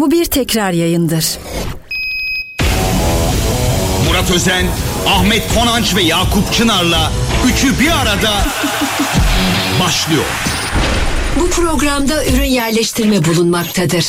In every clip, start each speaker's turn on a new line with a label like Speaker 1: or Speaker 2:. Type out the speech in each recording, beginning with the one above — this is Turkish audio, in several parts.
Speaker 1: Bu bir tekrar yayındır.
Speaker 2: Murat Özen, Ahmet Konanç ve Yakup Çınar'la üçü bir arada başlıyor.
Speaker 3: Bu programda ürün yerleştirme bulunmaktadır.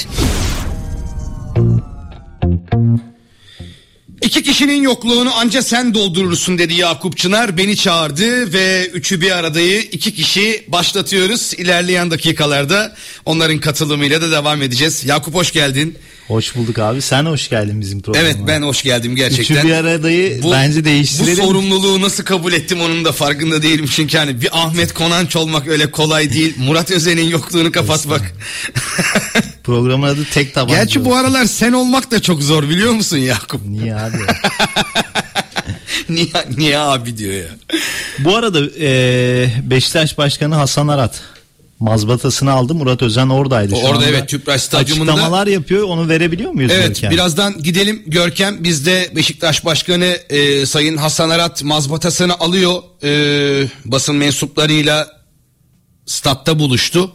Speaker 2: İki kişinin yokluğunu anca sen doldurursun dedi Yakup Çınar. Beni çağırdı ve üçü bir aradayı iki kişi başlatıyoruz. İlerleyen dakikalarda onların katılımıyla da devam edeceğiz. Yakup hoş geldin.
Speaker 4: Hoş bulduk abi. Sen hoş geldin bizim programa.
Speaker 2: Evet ben hoş geldim gerçekten.
Speaker 4: Üçü bir aradayı bence değiştirelim.
Speaker 2: Bu sorumluluğu nasıl kabul ettim onun da farkında değilim. Çünkü hani bir Ahmet Konanç olmak öyle kolay değil. Murat Özen'in yokluğunu kapatmak.
Speaker 4: Programın adı tek tabanca.
Speaker 2: Gerçi bu aralar sen olmak da çok zor biliyor musun Yakup?
Speaker 4: Niye abi?
Speaker 2: niye, niye abi diyor ya.
Speaker 4: Bu arada e, Beşiktaş Başkanı Hasan Arat mazbatasını aldı. Murat Özen oradaydı. Şu
Speaker 2: Orada
Speaker 4: anda
Speaker 2: evet Tüpraş Stadyumunda.
Speaker 4: Açıklamalar yapıyor. Onu verebiliyor muyuz?
Speaker 2: Evet
Speaker 4: Görkem?
Speaker 2: birazdan gidelim Görkem. Bizde Beşiktaş Başkanı e, Sayın Hasan Arat mazbatasını alıyor. E, basın mensuplarıyla statta buluştu.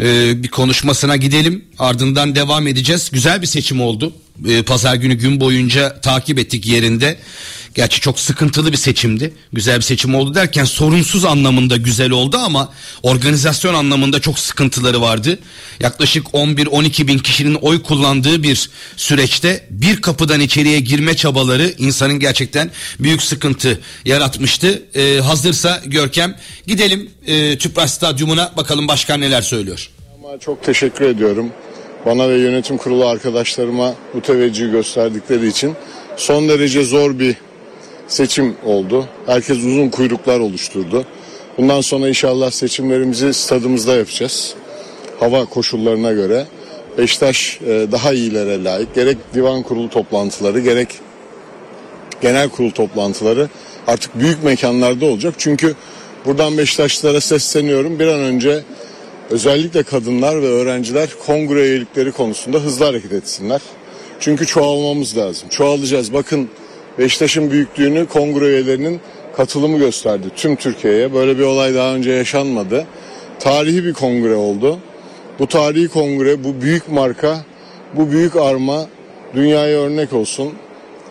Speaker 2: E, bir konuşmasına gidelim. Ardından devam edeceğiz. Güzel bir seçim oldu. E, Pazar günü gün boyunca takip ettik yerinde. Gerçi çok sıkıntılı bir seçimdi. Güzel bir seçim oldu derken sorunsuz anlamında güzel oldu ama organizasyon anlamında çok sıkıntıları vardı. Yaklaşık 11-12 bin kişinin oy kullandığı bir süreçte bir kapıdan içeriye girme çabaları insanın gerçekten büyük sıkıntı yaratmıştı. Ee, hazırsa Görkem gidelim e, Tüpraş Stadyumuna bakalım başkan neler söylüyor.
Speaker 5: Ama çok teşekkür ediyorum. Bana ve yönetim kurulu arkadaşlarıma bu teveccühü gösterdikleri için son derece zor bir seçim oldu. Herkes uzun kuyruklar oluşturdu. Bundan sonra inşallah seçimlerimizi stadımızda yapacağız. Hava koşullarına göre. Beşiktaş e, daha iyilere layık. Gerek divan kurulu toplantıları gerek genel kurul toplantıları artık büyük mekanlarda olacak. Çünkü buradan Beşiktaşlılara sesleniyorum. Bir an önce özellikle kadınlar ve öğrenciler kongre üyelikleri konusunda hızlı hareket etsinler. Çünkü çoğalmamız lazım. Çoğalacağız. Bakın Beşiktaş'ın büyüklüğünü kongre üyelerinin katılımı gösterdi tüm Türkiye'ye. Böyle bir olay daha önce yaşanmadı. Tarihi bir kongre oldu. Bu tarihi kongre, bu büyük marka, bu büyük arma dünyaya örnek olsun.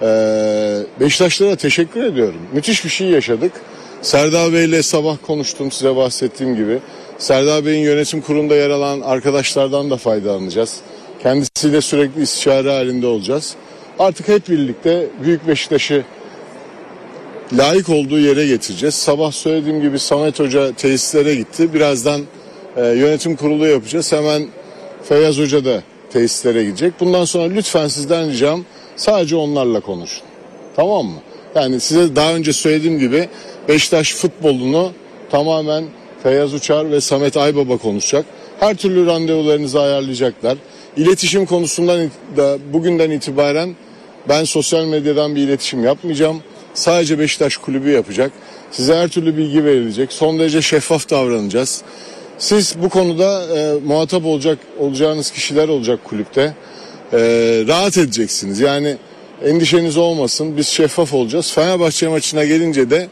Speaker 5: Ee, Beşiktaşlara teşekkür ediyorum. Müthiş bir şey yaşadık. Serdar Bey ile sabah konuştum size bahsettiğim gibi. Serdar Bey'in yönetim kurulunda yer alan arkadaşlardan da faydalanacağız. Kendisiyle sürekli istişare halinde olacağız. Artık hep birlikte Büyük Beşiktaş'ı layık olduğu yere getireceğiz. Sabah söylediğim gibi Samet Hoca tesislere gitti. Birazdan e, yönetim kurulu yapacağız. Hemen Feyyaz Hoca da tesislere gidecek. Bundan sonra lütfen sizden ricam sadece onlarla konuşun. Tamam mı? Yani size daha önce söylediğim gibi Beşiktaş futbolunu tamamen Feyyaz Uçar ve Samet Aybaba konuşacak. Her türlü randevularınızı ayarlayacaklar. İletişim konusundan da bugünden itibaren ben sosyal medyadan bir iletişim yapmayacağım. Sadece Beşiktaş kulübü yapacak. Size her türlü bilgi verilecek. Son derece şeffaf davranacağız. Siz bu konuda e, muhatap olacak olacağınız kişiler olacak kulüpte. E, rahat edeceksiniz. Yani endişeniz olmasın. Biz şeffaf olacağız. Fenerbahçe maçına gelince de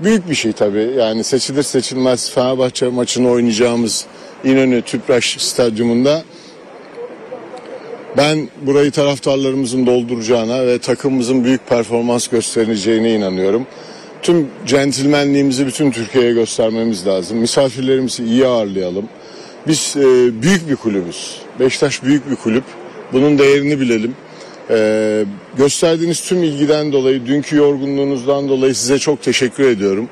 Speaker 5: büyük bir şey tabii. Yani seçilir seçilmez Fenerbahçe maçını oynayacağımız İnönü Tüpraş Stadyumunda ben burayı taraftarlarımızın dolduracağına ve takımımızın büyük performans göstereceğine inanıyorum. Tüm centilmenliğimizi bütün Türkiye'ye göstermemiz lazım. Misafirlerimizi iyi ağırlayalım. Biz e, büyük bir kulübüz. Beşiktaş büyük bir kulüp. Bunun değerini bilelim. E, gösterdiğiniz tüm ilgiden dolayı, dünkü yorgunluğunuzdan dolayı size çok teşekkür ediyorum.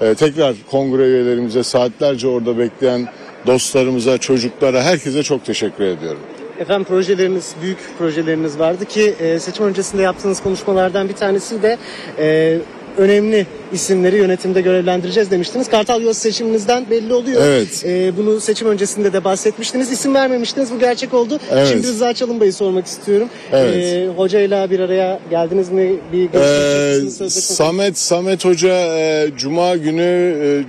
Speaker 5: E, tekrar kongre üyelerimize, saatlerce orada bekleyen dostlarımıza, çocuklara, herkese çok teşekkür ediyorum.
Speaker 6: Efendim projeleriniz, büyük projeleriniz vardı ki e, seçim öncesinde yaptığınız konuşmalardan bir tanesi de e, önemli isimleri yönetimde görevlendireceğiz demiştiniz. Kartal Yol seçiminizden belli oluyor.
Speaker 5: Evet.
Speaker 6: E, bunu seçim öncesinde de bahsetmiştiniz. İsim vermemiştiniz. Bu gerçek oldu.
Speaker 5: Evet.
Speaker 6: Şimdi Rıza Çalınbay'ı sormak istiyorum.
Speaker 5: Evet.
Speaker 6: E, hocayla bir araya geldiniz mi? Bir görüşmek
Speaker 5: Ee, Samet Samet Hoca e, Cuma günü e,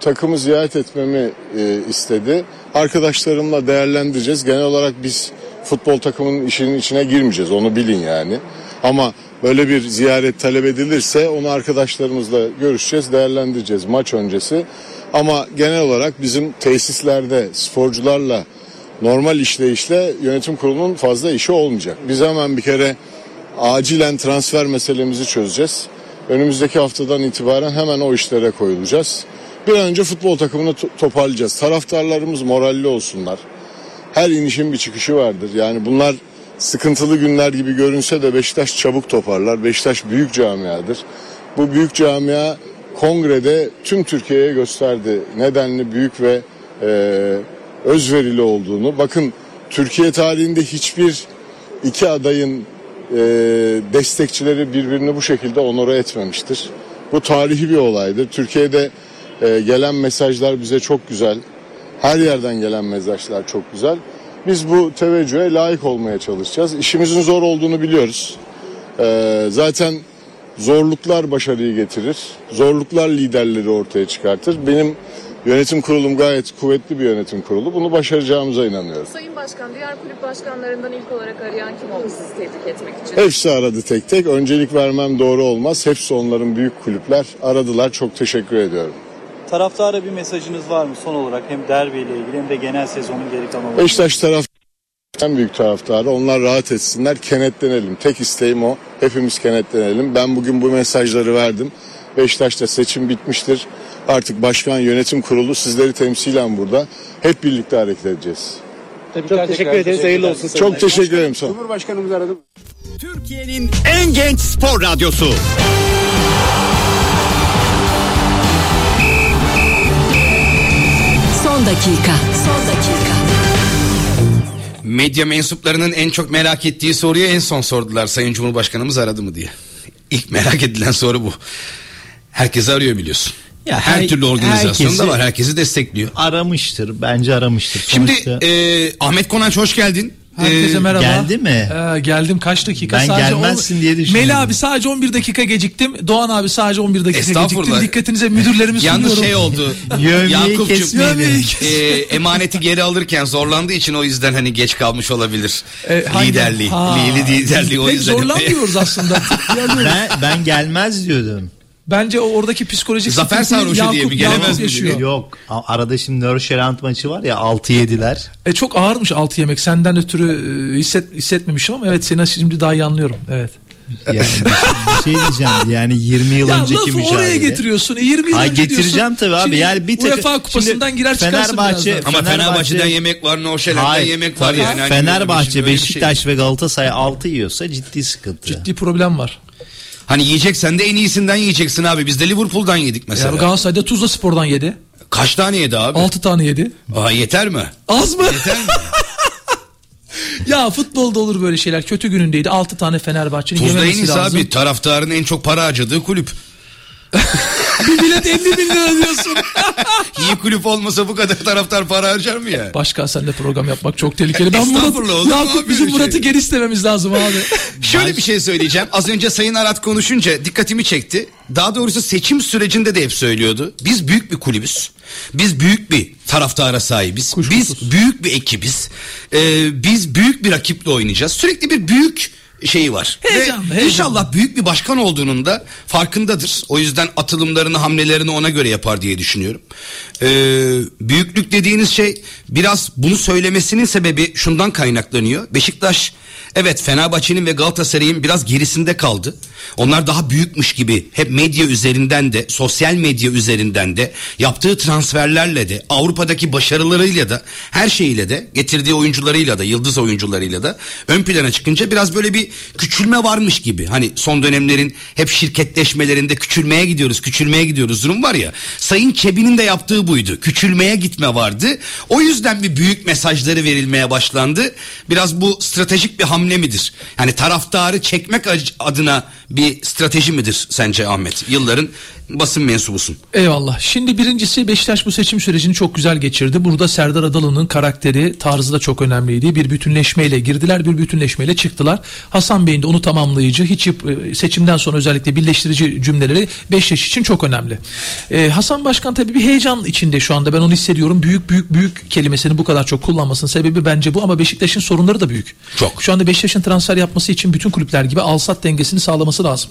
Speaker 5: takımı ziyaret etmemi e, istedi. Arkadaşlarımla değerlendireceğiz. Genel olarak biz futbol takımının işinin içine girmeyeceğiz. Onu bilin yani. Ama böyle bir ziyaret talep edilirse onu arkadaşlarımızla görüşeceğiz, değerlendireceğiz maç öncesi. Ama genel olarak bizim tesislerde sporcularla normal işleyişle yönetim kurulunun fazla işi olmayacak. Biz hemen bir kere acilen transfer meselemizi çözeceğiz. Önümüzdeki haftadan itibaren hemen o işlere koyulacağız. Bir an önce futbol takımını to- toparlayacağız. Taraftarlarımız moralli olsunlar. Her inişin bir çıkışı vardır. Yani bunlar sıkıntılı günler gibi görünse de Beşiktaş çabuk toparlar. Beşiktaş büyük camiadır. Bu büyük camia kongrede tüm Türkiye'ye gösterdi nedenli büyük ve e, özverili olduğunu. Bakın Türkiye tarihinde hiçbir iki adayın e, destekçileri birbirini bu şekilde onore etmemiştir. Bu tarihi bir olaydır. Türkiye'de e, gelen mesajlar bize çok güzel. Her yerden gelen mesajlar çok güzel. Biz bu teveccühe layık olmaya çalışacağız. İşimizin zor olduğunu biliyoruz. E, zaten zorluklar başarıyı getirir. Zorluklar liderleri ortaya çıkartır. Benim yönetim kurulum gayet kuvvetli bir yönetim kurulu. Bunu başaracağımıza inanıyorum.
Speaker 1: Sayın Başkan, diğer kulüp başkanlarından ilk olarak arayan kim oldu sizi tebrik etmek için?
Speaker 5: Hepsi aradı tek tek. Öncelik vermem doğru olmaz. Hepsi onların büyük kulüpler. Aradılar. Çok teşekkür ediyorum.
Speaker 7: Taraftara bir mesajınız var mı son olarak hem derbi ile ilgili hem de genel sezonun geri kalanı?
Speaker 5: Beşiktaş taraf en büyük taraftarı. Onlar rahat etsinler. Kenetlenelim. Tek isteğim o. Hepimiz kenetlenelim. Ben bugün bu mesajları verdim. Beşiktaş'ta seçim bitmiştir. Artık başkan yönetim kurulu sizleri temsilen burada. Hep birlikte hareket edeceğiz.
Speaker 6: Çok teşekkür ederiz. Hayırlı olsun.
Speaker 5: Çok teşekkür ederim. Sağ olun.
Speaker 8: Cumhurbaşkanımız aradı.
Speaker 9: Türkiye'nin en genç spor radyosu.
Speaker 3: Dakika. Son dakika.
Speaker 2: Medya mensuplarının en çok merak ettiği soruyu en son sordular. Sayın Cumhurbaşkanımız aradı mı diye. İlk merak edilen soru bu. Herkes arıyor biliyorsun.
Speaker 4: Ya
Speaker 2: her,
Speaker 4: her-
Speaker 2: türlü organizasyonda var. Herkesi destekliyor.
Speaker 4: Aramıştır. Bence aramıştır.
Speaker 2: Şimdi
Speaker 4: Sonuçta
Speaker 2: e, Ahmet Konaç hoş geldin.
Speaker 10: Herkese
Speaker 2: E,
Speaker 10: merhaba.
Speaker 4: geldi mi?
Speaker 10: Ee, geldim kaç dakika?
Speaker 4: Ben gelmezsin diye düşünüyorum.
Speaker 10: Meli abi sadece 11 dakika geciktim. Doğan abi sadece 11 dakika
Speaker 2: Estağfurullah.
Speaker 10: geciktim. Dikkatinize müdürlerimi
Speaker 2: Yalnız
Speaker 10: sunuyorum.
Speaker 2: şey oldu. Yakup'cum e, emaneti geri alırken zorlandığı için o yüzden hani geç kalmış olabilir.
Speaker 10: E, hangi-
Speaker 2: liderliği.
Speaker 10: Ha.
Speaker 2: Lili liderliği o
Speaker 10: Pek
Speaker 2: yüzden.
Speaker 10: zorlanmıyoruz aslında.
Speaker 4: Ben ben gelmez diyordum.
Speaker 10: Bence o oradaki psikolojik
Speaker 2: Zafer sarhoşu diye mi? Gelemez
Speaker 10: Yakup
Speaker 2: mi
Speaker 10: yaşıyor.
Speaker 4: Yok. Arada şimdi Nörşerant maçı var ya 6-7'ler.
Speaker 10: E, çok ağırmış altı yemek. Senden ötürü e, hisset, hissetmemişim ama evet seni şimdi daha iyi anlıyorum. Evet.
Speaker 4: Yani bir şey diyeceğim. Yani 20 yıl
Speaker 10: Ya
Speaker 4: önceki
Speaker 10: lafı
Speaker 4: mücadele.
Speaker 10: oraya getiriyorsun. E, 20 yıl
Speaker 4: Ay
Speaker 10: önce
Speaker 4: getireceğim
Speaker 10: diyorsun.
Speaker 4: tabii abi.
Speaker 10: Şimdi
Speaker 4: Yani bir tek-
Speaker 10: UEFA kupasından
Speaker 4: Şimdi
Speaker 10: girer çıkarsın
Speaker 4: Fenerbahçe-
Speaker 10: birazdan.
Speaker 2: Ama
Speaker 4: Fenerbahçe-
Speaker 2: Fenerbahçe'den yemek var, Noşeler'den
Speaker 4: Hayır,
Speaker 2: yemek var
Speaker 4: tabii.
Speaker 2: yani. Hani
Speaker 4: Fenerbahçe,
Speaker 2: böyle bir şey-
Speaker 4: Beşiktaş ve Galatasaray 6 yiyorsa ciddi sıkıntı.
Speaker 10: Ciddi problem var.
Speaker 2: Hani yiyeceksen de en iyisinden yiyeceksin abi. Biz de Liverpool'dan yedik mesela.
Speaker 10: Yani Galatasaray'da Tuzla Spor'dan yedi.
Speaker 2: Kaç tane yedi abi?
Speaker 10: 6 tane yedi.
Speaker 2: Aa, yeter mi?
Speaker 10: Az mı?
Speaker 2: Yeter mi?
Speaker 10: ya futbolda olur böyle şeyler. Kötü günündeydi. 6 tane Fenerbahçe'nin
Speaker 2: Tuzla en
Speaker 10: yememesi
Speaker 2: iyisi
Speaker 10: lazım.
Speaker 2: abi. Taraftarın en çok para harcadığı kulüp.
Speaker 10: Bir bilet 50 bin lira diyorsun.
Speaker 2: İyi kulüp olmasa bu kadar taraftar para harcar mı ya?
Speaker 10: Başka senle program yapmak çok tehlikeli. Ben Murat,
Speaker 2: mu
Speaker 10: Yakup bizim
Speaker 2: öyle şey?
Speaker 10: Murat'ı geri istememiz lazım abi.
Speaker 2: Şöyle bir şey söyleyeceğim. Az önce Sayın Arat konuşunca dikkatimi çekti. Daha doğrusu seçim sürecinde de hep söylüyordu. Biz büyük bir kulübüz. Biz büyük bir taraftara sahibiz. Biz büyük bir ekibiz. Ee, biz büyük bir rakiple oynayacağız. Sürekli bir büyük şeyi var.
Speaker 10: Heyecanlı,
Speaker 2: Ve
Speaker 10: heyecanlı.
Speaker 2: İnşallah büyük bir başkan olduğunun da farkındadır. O yüzden atılımlarını, hamlelerini ona göre yapar diye düşünüyorum. Ee, büyüklük dediğiniz şey biraz bunu söylemesinin sebebi şundan kaynaklanıyor. Beşiktaş evet Fenerbahçe'nin ve Galatasaray'ın biraz gerisinde kaldı. Onlar daha büyükmüş gibi hep medya üzerinden de sosyal medya üzerinden de yaptığı transferlerle de Avrupa'daki başarılarıyla da her şeyiyle de getirdiği oyuncularıyla da yıldız oyuncularıyla da ön plana çıkınca biraz böyle bir küçülme varmış gibi. Hani son dönemlerin hep şirketleşmelerinde küçülmeye gidiyoruz küçülmeye gidiyoruz durum var ya. Sayın Çebi'nin de yaptığı buydu. Küçülmeye gitme vardı. O yüzden bir büyük mesajları verilmeye başlandı. Biraz bu stratejik bir hamle midir? Yani taraftarı çekmek adına bir strateji midir sence Ahmet? Yılların basın mensubusun.
Speaker 10: Eyvallah. Şimdi birincisi Beşiktaş bu seçim sürecini çok güzel geçirdi. Burada Serdar Adalı'nın karakteri, tarzı da çok önemliydi. Bir bütünleşmeyle girdiler, bir bütünleşmeyle çıktılar. Hasan Bey'in de onu tamamlayıcı, hiç e, seçimden sonra özellikle birleştirici cümleleri Beşiktaş için çok önemli. Ee, Hasan Başkan tabii bir heyecan içinde şu anda ben onu hissediyorum. Büyük büyük büyük kelimesini bu kadar çok kullanmasının sebebi bence bu ama Beşiktaş'ın sorunları da büyük.
Speaker 2: Çok.
Speaker 10: Şu anda Beşiktaş'ın transfer yapması için bütün kulüpler gibi al-sat dengesini sağlaması lazım.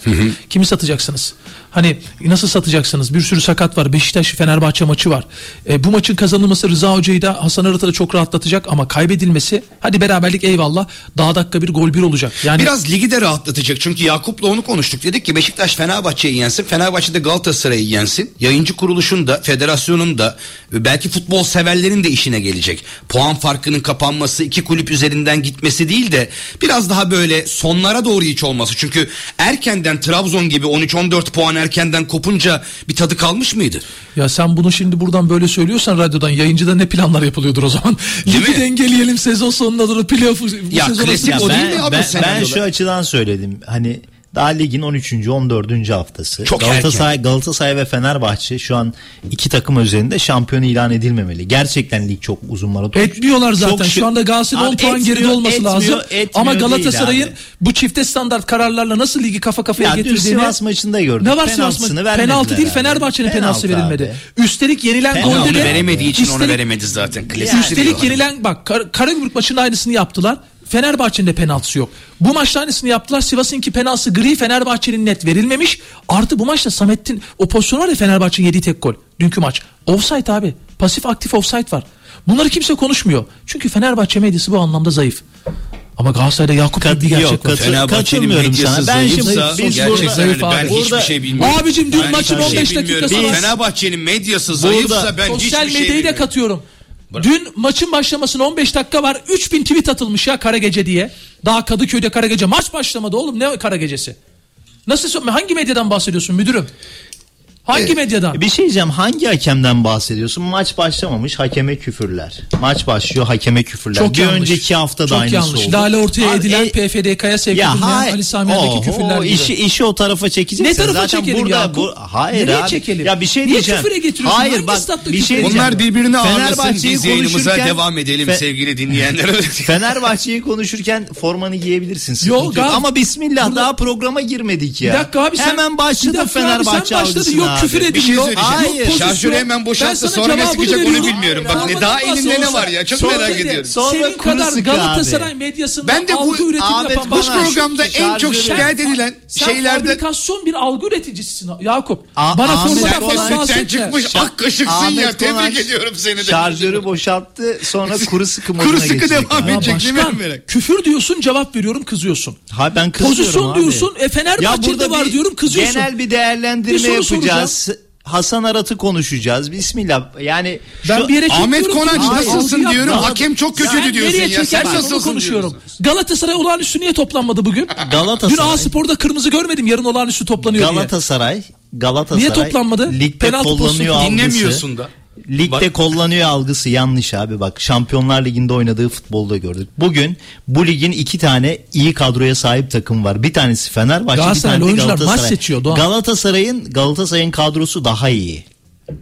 Speaker 10: Kimi satacaksınız? Hani nasıl satacaksınız? Bir sürü sakat var. Beşiktaş Fenerbahçe maçı var. E, bu maçın kazanılması Rıza Hoca'yı da Hasan Arat'ı da çok rahatlatacak ama kaybedilmesi hadi beraberlik eyvallah daha dakika bir gol bir olacak. Yani
Speaker 2: Biraz ligi de rahatlatacak. Çünkü Yakup'la onu konuştuk. Dedik ki Beşiktaş Fenerbahçe'yi yensin. Fenerbahçe de Galatasaray'ı yensin. Yayıncı kuruluşun da, federasyonun da belki futbol severlerin de işine gelecek. Puan farkının kapanması, iki kulüp üzerinden gitmesi değil de biraz daha böyle sonlara doğru hiç olması. Çünkü erkenden Trabzon gibi 13-14 puan erkenden kopunca bir tadı kalmış mıydı?
Speaker 10: Ya sen bunu şimdi buradan böyle söylüyorsan radyodan yayıncıda ne planlar yapılıyordur o zaman?
Speaker 2: Değil
Speaker 10: Ligi
Speaker 2: mi?
Speaker 10: dengeleyelim sezon sonuna doğru playoff'u bu
Speaker 2: Ya
Speaker 10: sezon
Speaker 2: klasik o değil mi abi
Speaker 4: ben, ben şu açıdan söyledim. Hani daha ligin 13. 14. haftası.
Speaker 2: Çok
Speaker 4: Galatasaray, Galatasaray ve Fenerbahçe şu an iki takım üzerinde şampiyon ilan edilmemeli. Gerçekten lig çok uzun maraton.
Speaker 10: Etmiyorlar zaten.
Speaker 4: Çok
Speaker 10: Şu anda Galatasaray'ın 10
Speaker 4: Abi
Speaker 10: puan geride olması
Speaker 4: etmiyor,
Speaker 10: lazım.
Speaker 4: etmiyor
Speaker 10: Ama Galatasaray'ın bu çifte standart kararlarla nasıl ligi kafa kafaya
Speaker 4: Ya
Speaker 10: getirdiğini
Speaker 4: Sivas maçında gördük.
Speaker 10: Ne var Sivas maçı? Penaltı değil. Fenerbahçe'nin penaltısı
Speaker 4: Penaltı
Speaker 10: verilmedi.
Speaker 4: abi.
Speaker 10: Üstelik yenilen
Speaker 4: Penaltı
Speaker 10: golde
Speaker 2: Onu
Speaker 10: de
Speaker 2: veremediği için onu
Speaker 10: üstelik-
Speaker 2: veremedi zaten. Klasik
Speaker 10: Üstelik yenilen bak Kar- Karagümrük maçının aynısını yaptılar. Fenerbahçe'nin de penaltısı yok. Bu maçta aynısını yaptılar. Sivas'ınki penaltısı gri Fenerbahçe'nin net verilmemiş. Artı bu maçta Samet'in o pozisyon var ya Fenerbahçe'nin yediği tek gol. Dünkü maç. Offside abi. Pasif aktif offside var. Bunları kimse konuşmuyor. Çünkü Fenerbahçe medyası bu anlamda zayıf. Ama Galatasaray'da Yakup
Speaker 4: Kat-
Speaker 10: bir gerçek
Speaker 4: yok,
Speaker 10: var.
Speaker 2: Fenerbahçe'nin medyası
Speaker 4: sana. Ben şimdi
Speaker 2: zayıfsa
Speaker 4: biz
Speaker 2: gerçekten
Speaker 4: burada-
Speaker 10: zayıf
Speaker 2: öyle. ben
Speaker 10: abi.
Speaker 2: hiçbir
Speaker 4: Burada-
Speaker 2: şey bilmiyorum.
Speaker 10: Abicim dün
Speaker 2: Ben
Speaker 10: maçın
Speaker 2: hiçbir şey
Speaker 10: 15
Speaker 2: bilmiyorum.
Speaker 10: dakikası var.
Speaker 2: Fenerbahçe'nin medyası zayıfsa ben
Speaker 10: Sosyal
Speaker 2: hiçbir şey
Speaker 10: medyayı da
Speaker 2: bilmiyorum.
Speaker 10: Katıyorum. Dün maçın başlamasına 15 dakika var. 3000 tweet atılmış ya kara gece diye. Daha Kadıköy'de kara gece. Maç başlamadı oğlum ne kara gecesi? Nasıl hangi medyadan bahsediyorsun müdürüm? Hangi medyadan?
Speaker 4: Bir şey diyeceğim hangi hakemden bahsediyorsun? Maç başlamamış hakeme küfürler. Maç başlıyor hakeme küfürler.
Speaker 10: Çok
Speaker 4: bir
Speaker 10: yanlış.
Speaker 4: önceki hafta da
Speaker 10: Çok
Speaker 4: aynısı
Speaker 10: yanlış.
Speaker 4: oldu.
Speaker 10: Lale ortaya
Speaker 4: Abi,
Speaker 10: edilen
Speaker 4: e-
Speaker 10: PFDK'ya sevk
Speaker 4: ya
Speaker 10: edilmeyen
Speaker 4: hayır.
Speaker 10: Ali
Speaker 4: Oho,
Speaker 10: küfürler gibi.
Speaker 4: işi, işi o tarafa çekeceksin.
Speaker 10: Ne tarafa
Speaker 4: Zaten
Speaker 10: çekelim
Speaker 4: burada,
Speaker 10: Yakup?
Speaker 4: Bu, hayır
Speaker 10: Nereye
Speaker 4: abi.
Speaker 10: çekelim?
Speaker 4: Ya bir şey
Speaker 10: Niye
Speaker 4: diyeceğim.
Speaker 10: küfüre getiriyorsun?
Speaker 4: Hayır bak bir şey diyeceğim.
Speaker 2: Onlar birbirini ağırlasın
Speaker 4: Fenerbahçe'yi
Speaker 2: biz yayınımıza
Speaker 4: konuşurken-
Speaker 2: devam edelim
Speaker 4: Fe-
Speaker 2: sevgili dinleyenler.
Speaker 4: Fenerbahçe'yi konuşurken formanı giyebilirsin.
Speaker 10: Yok.
Speaker 4: Ama bismillah daha programa girmedik ya.
Speaker 10: Bir dakika abi sen
Speaker 4: Hemen başladı Fenerbahçe
Speaker 10: sen başladın.
Speaker 4: algısına
Speaker 10: Yok
Speaker 4: abi.
Speaker 10: küfür
Speaker 2: Bir şey
Speaker 10: ediliyor.
Speaker 2: söyleyeceğim.
Speaker 4: Hayır.
Speaker 10: Yok,
Speaker 2: Şarjörü hemen
Speaker 10: sana
Speaker 2: sonra ne çıkacak onu
Speaker 10: veriyorum.
Speaker 2: bilmiyorum. Bak ne daha elinde ne var ya çok
Speaker 10: Sonra
Speaker 2: merak ediyorum.
Speaker 4: Sonra
Speaker 10: Senin kadar Galatasaray
Speaker 4: abi.
Speaker 10: medyasında
Speaker 2: Ben de bu-
Speaker 10: algı üretimi yapan
Speaker 2: Bu programda en çok şikayet edilen
Speaker 10: Sen
Speaker 2: şeylerde
Speaker 10: fabrikasyon bir algı üreticisisin Yakup. Bana formadan falan bahsetme.
Speaker 2: çıkmış ak kaşıksın ya tebrik ediyorum seni de.
Speaker 4: Şarjörü boşalttı sonra kuru sıkı moduna
Speaker 2: Kuru sıkı devam edecek değil mi
Speaker 10: küfür diyorsun cevap veriyorum kızıyorsun.
Speaker 4: Ha ben kızıyorum
Speaker 10: Pozisyon diyorsun, e, Fenerbahçe'de var diyorum, kızıyorsun.
Speaker 4: Genel bir değerlendirme
Speaker 10: Bir soru
Speaker 4: yapacağız. Hasan Arat'ı konuşacağız. Bismillah. Yani
Speaker 10: Ben
Speaker 4: şu-
Speaker 10: bir yere
Speaker 2: Ahmet Konaç nasılsın
Speaker 10: Algı
Speaker 2: diyorum
Speaker 10: yapma.
Speaker 2: hakem çok
Speaker 10: Sen
Speaker 2: diyorsun
Speaker 10: nereye
Speaker 2: ya. Sen nasılsın
Speaker 10: konuşuyorum.
Speaker 2: diyorsun.
Speaker 10: Galatasaray olağanüstü niye toplanmadı bugün?
Speaker 4: Galatasaray-
Speaker 10: Dün A Spor'da kırmızı görmedim yarın olağanüstü toplanıyor diye.
Speaker 4: Galatasaray Galatasaray
Speaker 10: Niye toplanmadı?
Speaker 4: Ligde
Speaker 10: Penaltı
Speaker 4: kullanıyor algısı.
Speaker 2: Dinlemiyorsun da.
Speaker 4: Ligde
Speaker 2: Bak.
Speaker 4: kullanıyor algısı yanlış abi bak Şampiyonlar Ligi'nde oynadığı futbolda gördük. Bugün bu ligin iki tane iyi kadroya sahip takım var. Bir tanesi Fenerbahçe bir
Speaker 10: Galatasaraylı
Speaker 4: tane de
Speaker 10: oyuncular maç
Speaker 4: Galatasaray.
Speaker 10: seçiyor Doğan.
Speaker 4: Galatasaray'ın Galatasaray'ın kadrosu daha iyi.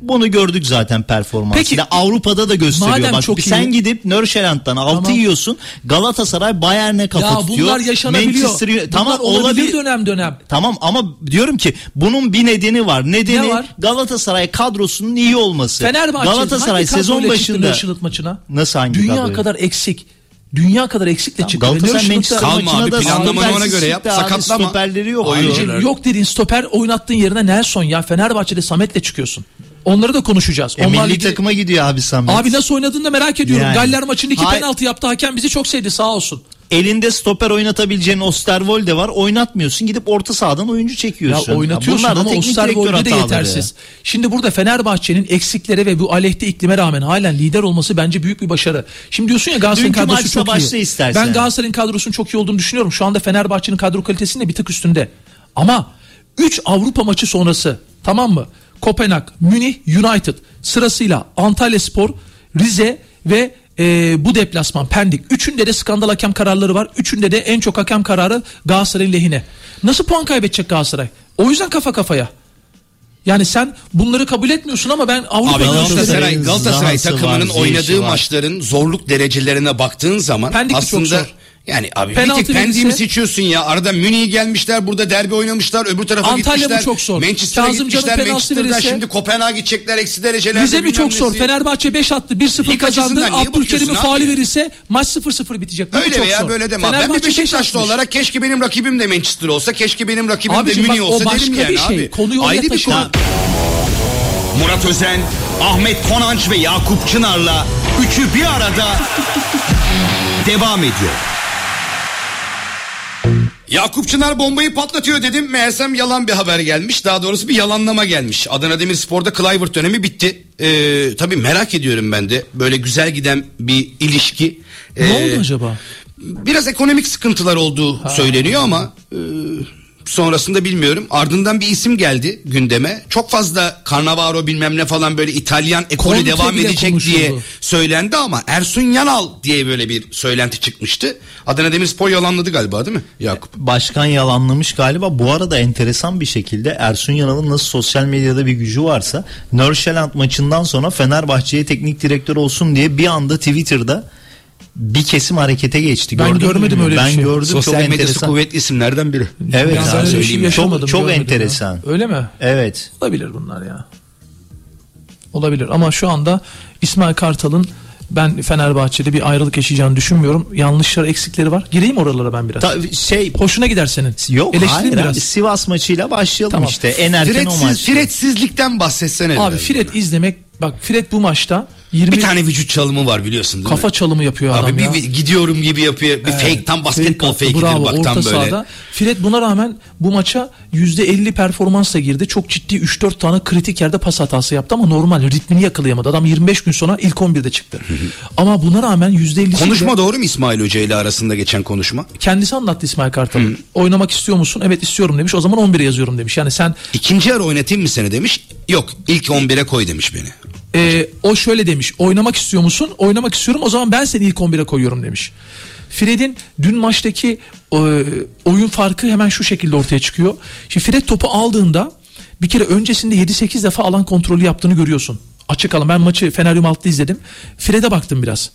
Speaker 4: Bunu gördük zaten performansıyla.
Speaker 10: Peki,
Speaker 4: Avrupa'da da gösteriyor.
Speaker 10: madem
Speaker 4: Bak
Speaker 10: çok
Speaker 4: sen
Speaker 10: iyi-
Speaker 4: gidip Nörşelant'tan altı
Speaker 10: Tamam.
Speaker 4: yiyorsun. Galatasaray Bayern'e kafa
Speaker 10: Ya
Speaker 4: tutuyor.
Speaker 10: bunlar yaşanabiliyor.
Speaker 4: Manchester
Speaker 10: Bunlar
Speaker 4: tamam
Speaker 10: olabilir
Speaker 4: olabilir.
Speaker 10: dönem dönem.
Speaker 4: Tamam ama diyorum ki bunun bir nedeni var. Nedeni
Speaker 10: Ne var?
Speaker 4: Galatasaray kadrosunun iyi olması.
Speaker 10: Fenerbahçe
Speaker 4: Galatasaray
Speaker 10: hangi
Speaker 4: sezon başında
Speaker 10: maçına?
Speaker 4: Nasıl hangi
Speaker 10: Dünya
Speaker 4: kadroyla?
Speaker 10: kadar eksik. Dünya kadar eksikle çıktı.
Speaker 4: Galatasaray Manchester
Speaker 2: Kalma
Speaker 4: maçına
Speaker 2: abi,
Speaker 4: da
Speaker 2: planlamanı ona göre yap, sakatlama.
Speaker 4: Stoperleri yok.
Speaker 10: Abicim, yok dediğin stoper oynattığın yerine Nelson ya Fenerbahçe'de Samet'le çıkıyorsun. Onları da konuşacağız.
Speaker 4: E,
Speaker 10: Onlar
Speaker 4: milli
Speaker 10: ligi-
Speaker 4: takıma gidiyor abi Samet.
Speaker 10: Abi nasıl oynadığını da merak ediyorum.
Speaker 4: Yani.
Speaker 10: Galler maçında iki
Speaker 4: Hayır.
Speaker 10: penaltı yaptı. Hakem bizi çok sevdi sağ olsun.
Speaker 4: Elinde stoper oynatabileceğin Osterwolde var. Oynatmıyorsun. Gidip orta sahadan oyuncu
Speaker 10: Ya
Speaker 4: çekiyorsun.
Speaker 10: oynatıyorsun
Speaker 4: bunlar
Speaker 10: ama Osterwolde de yetersiz. Şimdi burada Fenerbahçe'nin eksikleri ve bu aleyhte iklime rağmen halen lider olması bence büyük bir başarı. Şimdi diyorsun ya Galatasaray'ın
Speaker 4: Dünkü
Speaker 10: kadrosu çok
Speaker 4: başla
Speaker 10: iyi.
Speaker 4: istersen.
Speaker 10: Ben Galatasaray'ın kadrosunun çok iyi olduğunu düşünüyorum. Şu anda Fenerbahçe'nin kadro kalitesinin de bir tık üstünde. Ama 3 Avrupa maçı sonrası tamam mı? Kopenhag, Münih, United sırasıyla Antalya Spor, Rize ve e, bu deplasman Pendik. Üçünde de skandal hakem kararları var. Üçünde de en çok hakem kararı Galatasaray'ın lehine. Nasıl puan kaybedecek Galatasaray? O yüzden kafa kafaya. Yani sen bunları kabul etmiyorsun ama ben Avrupa
Speaker 2: Abi Galatasaray, Galatasaray takımının oynadığı maçların zorluk derecelerine baktığın zaman
Speaker 10: Pendik
Speaker 2: aslında
Speaker 10: zor.
Speaker 2: Yani abi
Speaker 10: Penaltı
Speaker 2: bir tek Pendik'i mi
Speaker 10: verirse-
Speaker 2: seçiyorsun ya? Arada Münih'e gelmişler, burada derbi oynamışlar, öbür tarafa
Speaker 10: Antalya
Speaker 2: gitmişler.
Speaker 10: bu çok zor.
Speaker 2: Manchester'a
Speaker 10: Kazım
Speaker 2: gitmişler,
Speaker 10: penaltı
Speaker 2: Manchester'dan
Speaker 10: verirse-
Speaker 2: şimdi Kopenhag'a gidecekler eksi derecelerde.
Speaker 10: Rize mi çok zor.
Speaker 2: nesi.
Speaker 10: Fenerbahçe 5 attı 1-0
Speaker 2: Lig
Speaker 10: kazandı. Abdülkerim'in faali verirse maç 0-0 bitecek. Bu
Speaker 2: Öyle
Speaker 10: çok
Speaker 2: veya
Speaker 10: zor.
Speaker 2: böyle deme. Ben bir Beşiktaşlı olarak keşke benim rakibim de Manchester olsa, keşke benim rakibim
Speaker 10: Abicim
Speaker 2: de Münih olsa derim yani
Speaker 10: bir şey.
Speaker 2: abi.
Speaker 10: Konuyu
Speaker 2: Ayrı bir konu.
Speaker 9: Murat Özen, Ahmet Konanç ve Yakup Çınar'la üçü bir arada devam ediyor.
Speaker 2: Yakup Çınar bombayı patlatıyor dedim. Meğersem yalan bir haber gelmiş. Daha doğrusu bir yalanlama gelmiş. Adana Demirspor'da Kluivert dönemi bitti. Ee, tabii merak ediyorum ben de. Böyle güzel giden bir ilişki.
Speaker 10: Ne
Speaker 2: Ee,
Speaker 10: oldu acaba?
Speaker 2: Biraz ekonomik sıkıntılar olduğu söyleniyor ama e, sonrasında bilmiyorum. Ardından bir isim geldi gündeme. Çok fazla Cannavaro bilmem ne falan böyle İtalyan ekolü
Speaker 10: Conte
Speaker 2: devam edecek
Speaker 10: konuşuldu.
Speaker 2: diye söylendi ama Ersun Yanal diye böyle bir söylenti çıkmıştı. Adana Demirspor yalanladı galiba değil mi Yakup?
Speaker 4: Başkan yalanlamış galiba. Bu arada enteresan bir şekilde Ersun Yanal'ın nasıl sosyal medyada bir gücü varsa Norşeland maçından sonra Fenerbahçe'ye teknik direktör olsun diye bir anda Twitter'da bir kesim harekete geçti.
Speaker 10: Ben
Speaker 4: Gördün mü
Speaker 10: görmedim
Speaker 4: bilmiyorum.
Speaker 10: öyle bir
Speaker 4: ben
Speaker 10: şey.
Speaker 4: gördüm
Speaker 2: Sosyal
Speaker 4: çok
Speaker 2: medyası
Speaker 4: enteresan.
Speaker 2: kuvvetli isimlerden biri.
Speaker 4: Evet
Speaker 10: Ben
Speaker 4: abi,
Speaker 10: öyle bir şey
Speaker 4: çok çok enteresan.
Speaker 10: ya. Öyle mi?
Speaker 4: Evet.
Speaker 10: Olabilir bunlar ya. Olabilir ama şu anda İsmail Kartal'ın ben Fenerbahçe'de bir ayrılık yaşayacağını düşünmüyorum. Yanlışlar, eksikleri var. Gireyim oralara ben biraz.
Speaker 4: Ta- şey
Speaker 10: Hoşuna gider senin.
Speaker 4: yok hayır
Speaker 10: biraz.
Speaker 4: abi. Sivas maçıyla başlayalım
Speaker 10: Tamam.
Speaker 4: işte. En erken o
Speaker 2: Fretsiz,
Speaker 4: maç.
Speaker 2: fretsizlikten bahsetsene.
Speaker 10: Abi Fred izlemek bak Fred bu maçta 20
Speaker 2: bir tane vücut çalımı var biliyorsun değil
Speaker 10: kafa
Speaker 2: mi?
Speaker 10: çalımı yapıyor adam
Speaker 2: Abi
Speaker 10: ya.
Speaker 2: bir, bir gidiyorum gibi yapıyor. Bir fake tam basketbol fake'idir
Speaker 10: bravo,
Speaker 2: bak
Speaker 10: orta
Speaker 2: tam böyle.
Speaker 10: sahada. Fred buna rağmen bu maça %50 performansla girdi. Çok ciddi 3-4 tane kritik yerde pas hatası yaptı ama normal ritmini yakalayamadı. Adam 25 gün sonra ilk 11'de çıktı. ama buna rağmen %50'si
Speaker 2: Konuşma doğru mu İsmail Hoca ile arasında geçen konuşma?
Speaker 10: kendisi anlattı İsmail Kartal. Oynamak istiyor musun? Evet istiyorum demiş. O zaman 11'e yazıyorum demiş. Yani sen
Speaker 2: İkinci yarı oynatayım mı seni demiş. Yok ilk 11'e koy demiş beni.
Speaker 10: E, o şöyle demiş. Oynamak istiyor musun? Oynamak istiyorum. O zaman ben seni ilk 11'e koyuyorum demiş. Fred'in dün maçtaki e, oyun farkı hemen şu şekilde ortaya çıkıyor. Şimdi Fred topu aldığında bir kere öncesinde 7-8 defa alan kontrolü yaptığını görüyorsun. Açık alan. Ben maçı Feneryum altta izledim. Fred'e baktım biraz.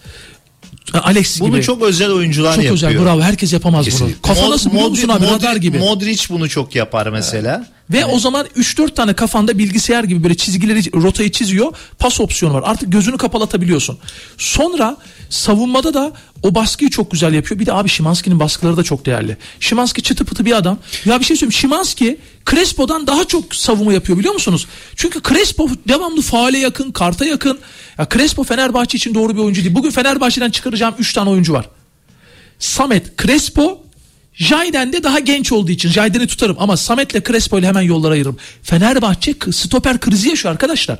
Speaker 10: Alex
Speaker 4: Bunu
Speaker 10: gibi.
Speaker 4: çok özel oyuncular
Speaker 10: çok
Speaker 4: yapıyor.
Speaker 10: özel. Bravo. Herkes yapamaz
Speaker 2: Kesinlikle.
Speaker 10: bunu. Kafa
Speaker 4: Mod-
Speaker 10: nasıl biliyor musun
Speaker 4: Modric-
Speaker 10: abi? Radar
Speaker 4: Modric-
Speaker 10: gibi.
Speaker 4: Modric bunu çok yapar mesela.
Speaker 10: Ve o zaman 3-4 tane kafanda bilgisayar gibi böyle çizgileri rotayı çiziyor. Pas opsiyonu var. Artık gözünü kapalatabiliyorsun. Sonra savunmada da o baskıyı çok güzel yapıyor. Bir de abi Şimanski'nin baskıları da çok değerli. Şimanski çıtı pıtı bir adam. Ya bir şey söyleyeyim. Şimanski Crespo'dan daha çok savunma yapıyor biliyor musunuz? Çünkü Crespo devamlı faale yakın, karta yakın. Ya Crespo Fenerbahçe için doğru bir oyuncu değil. Bugün Fenerbahçe'den çıkaracağım 3 tane oyuncu var. Samet, Crespo, Jayden de daha genç olduğu için Jayden'i tutarım ama Samet'le Crespo ile hemen yollara ayırırım. Fenerbahçe stoper krizi yaşıyor arkadaşlar.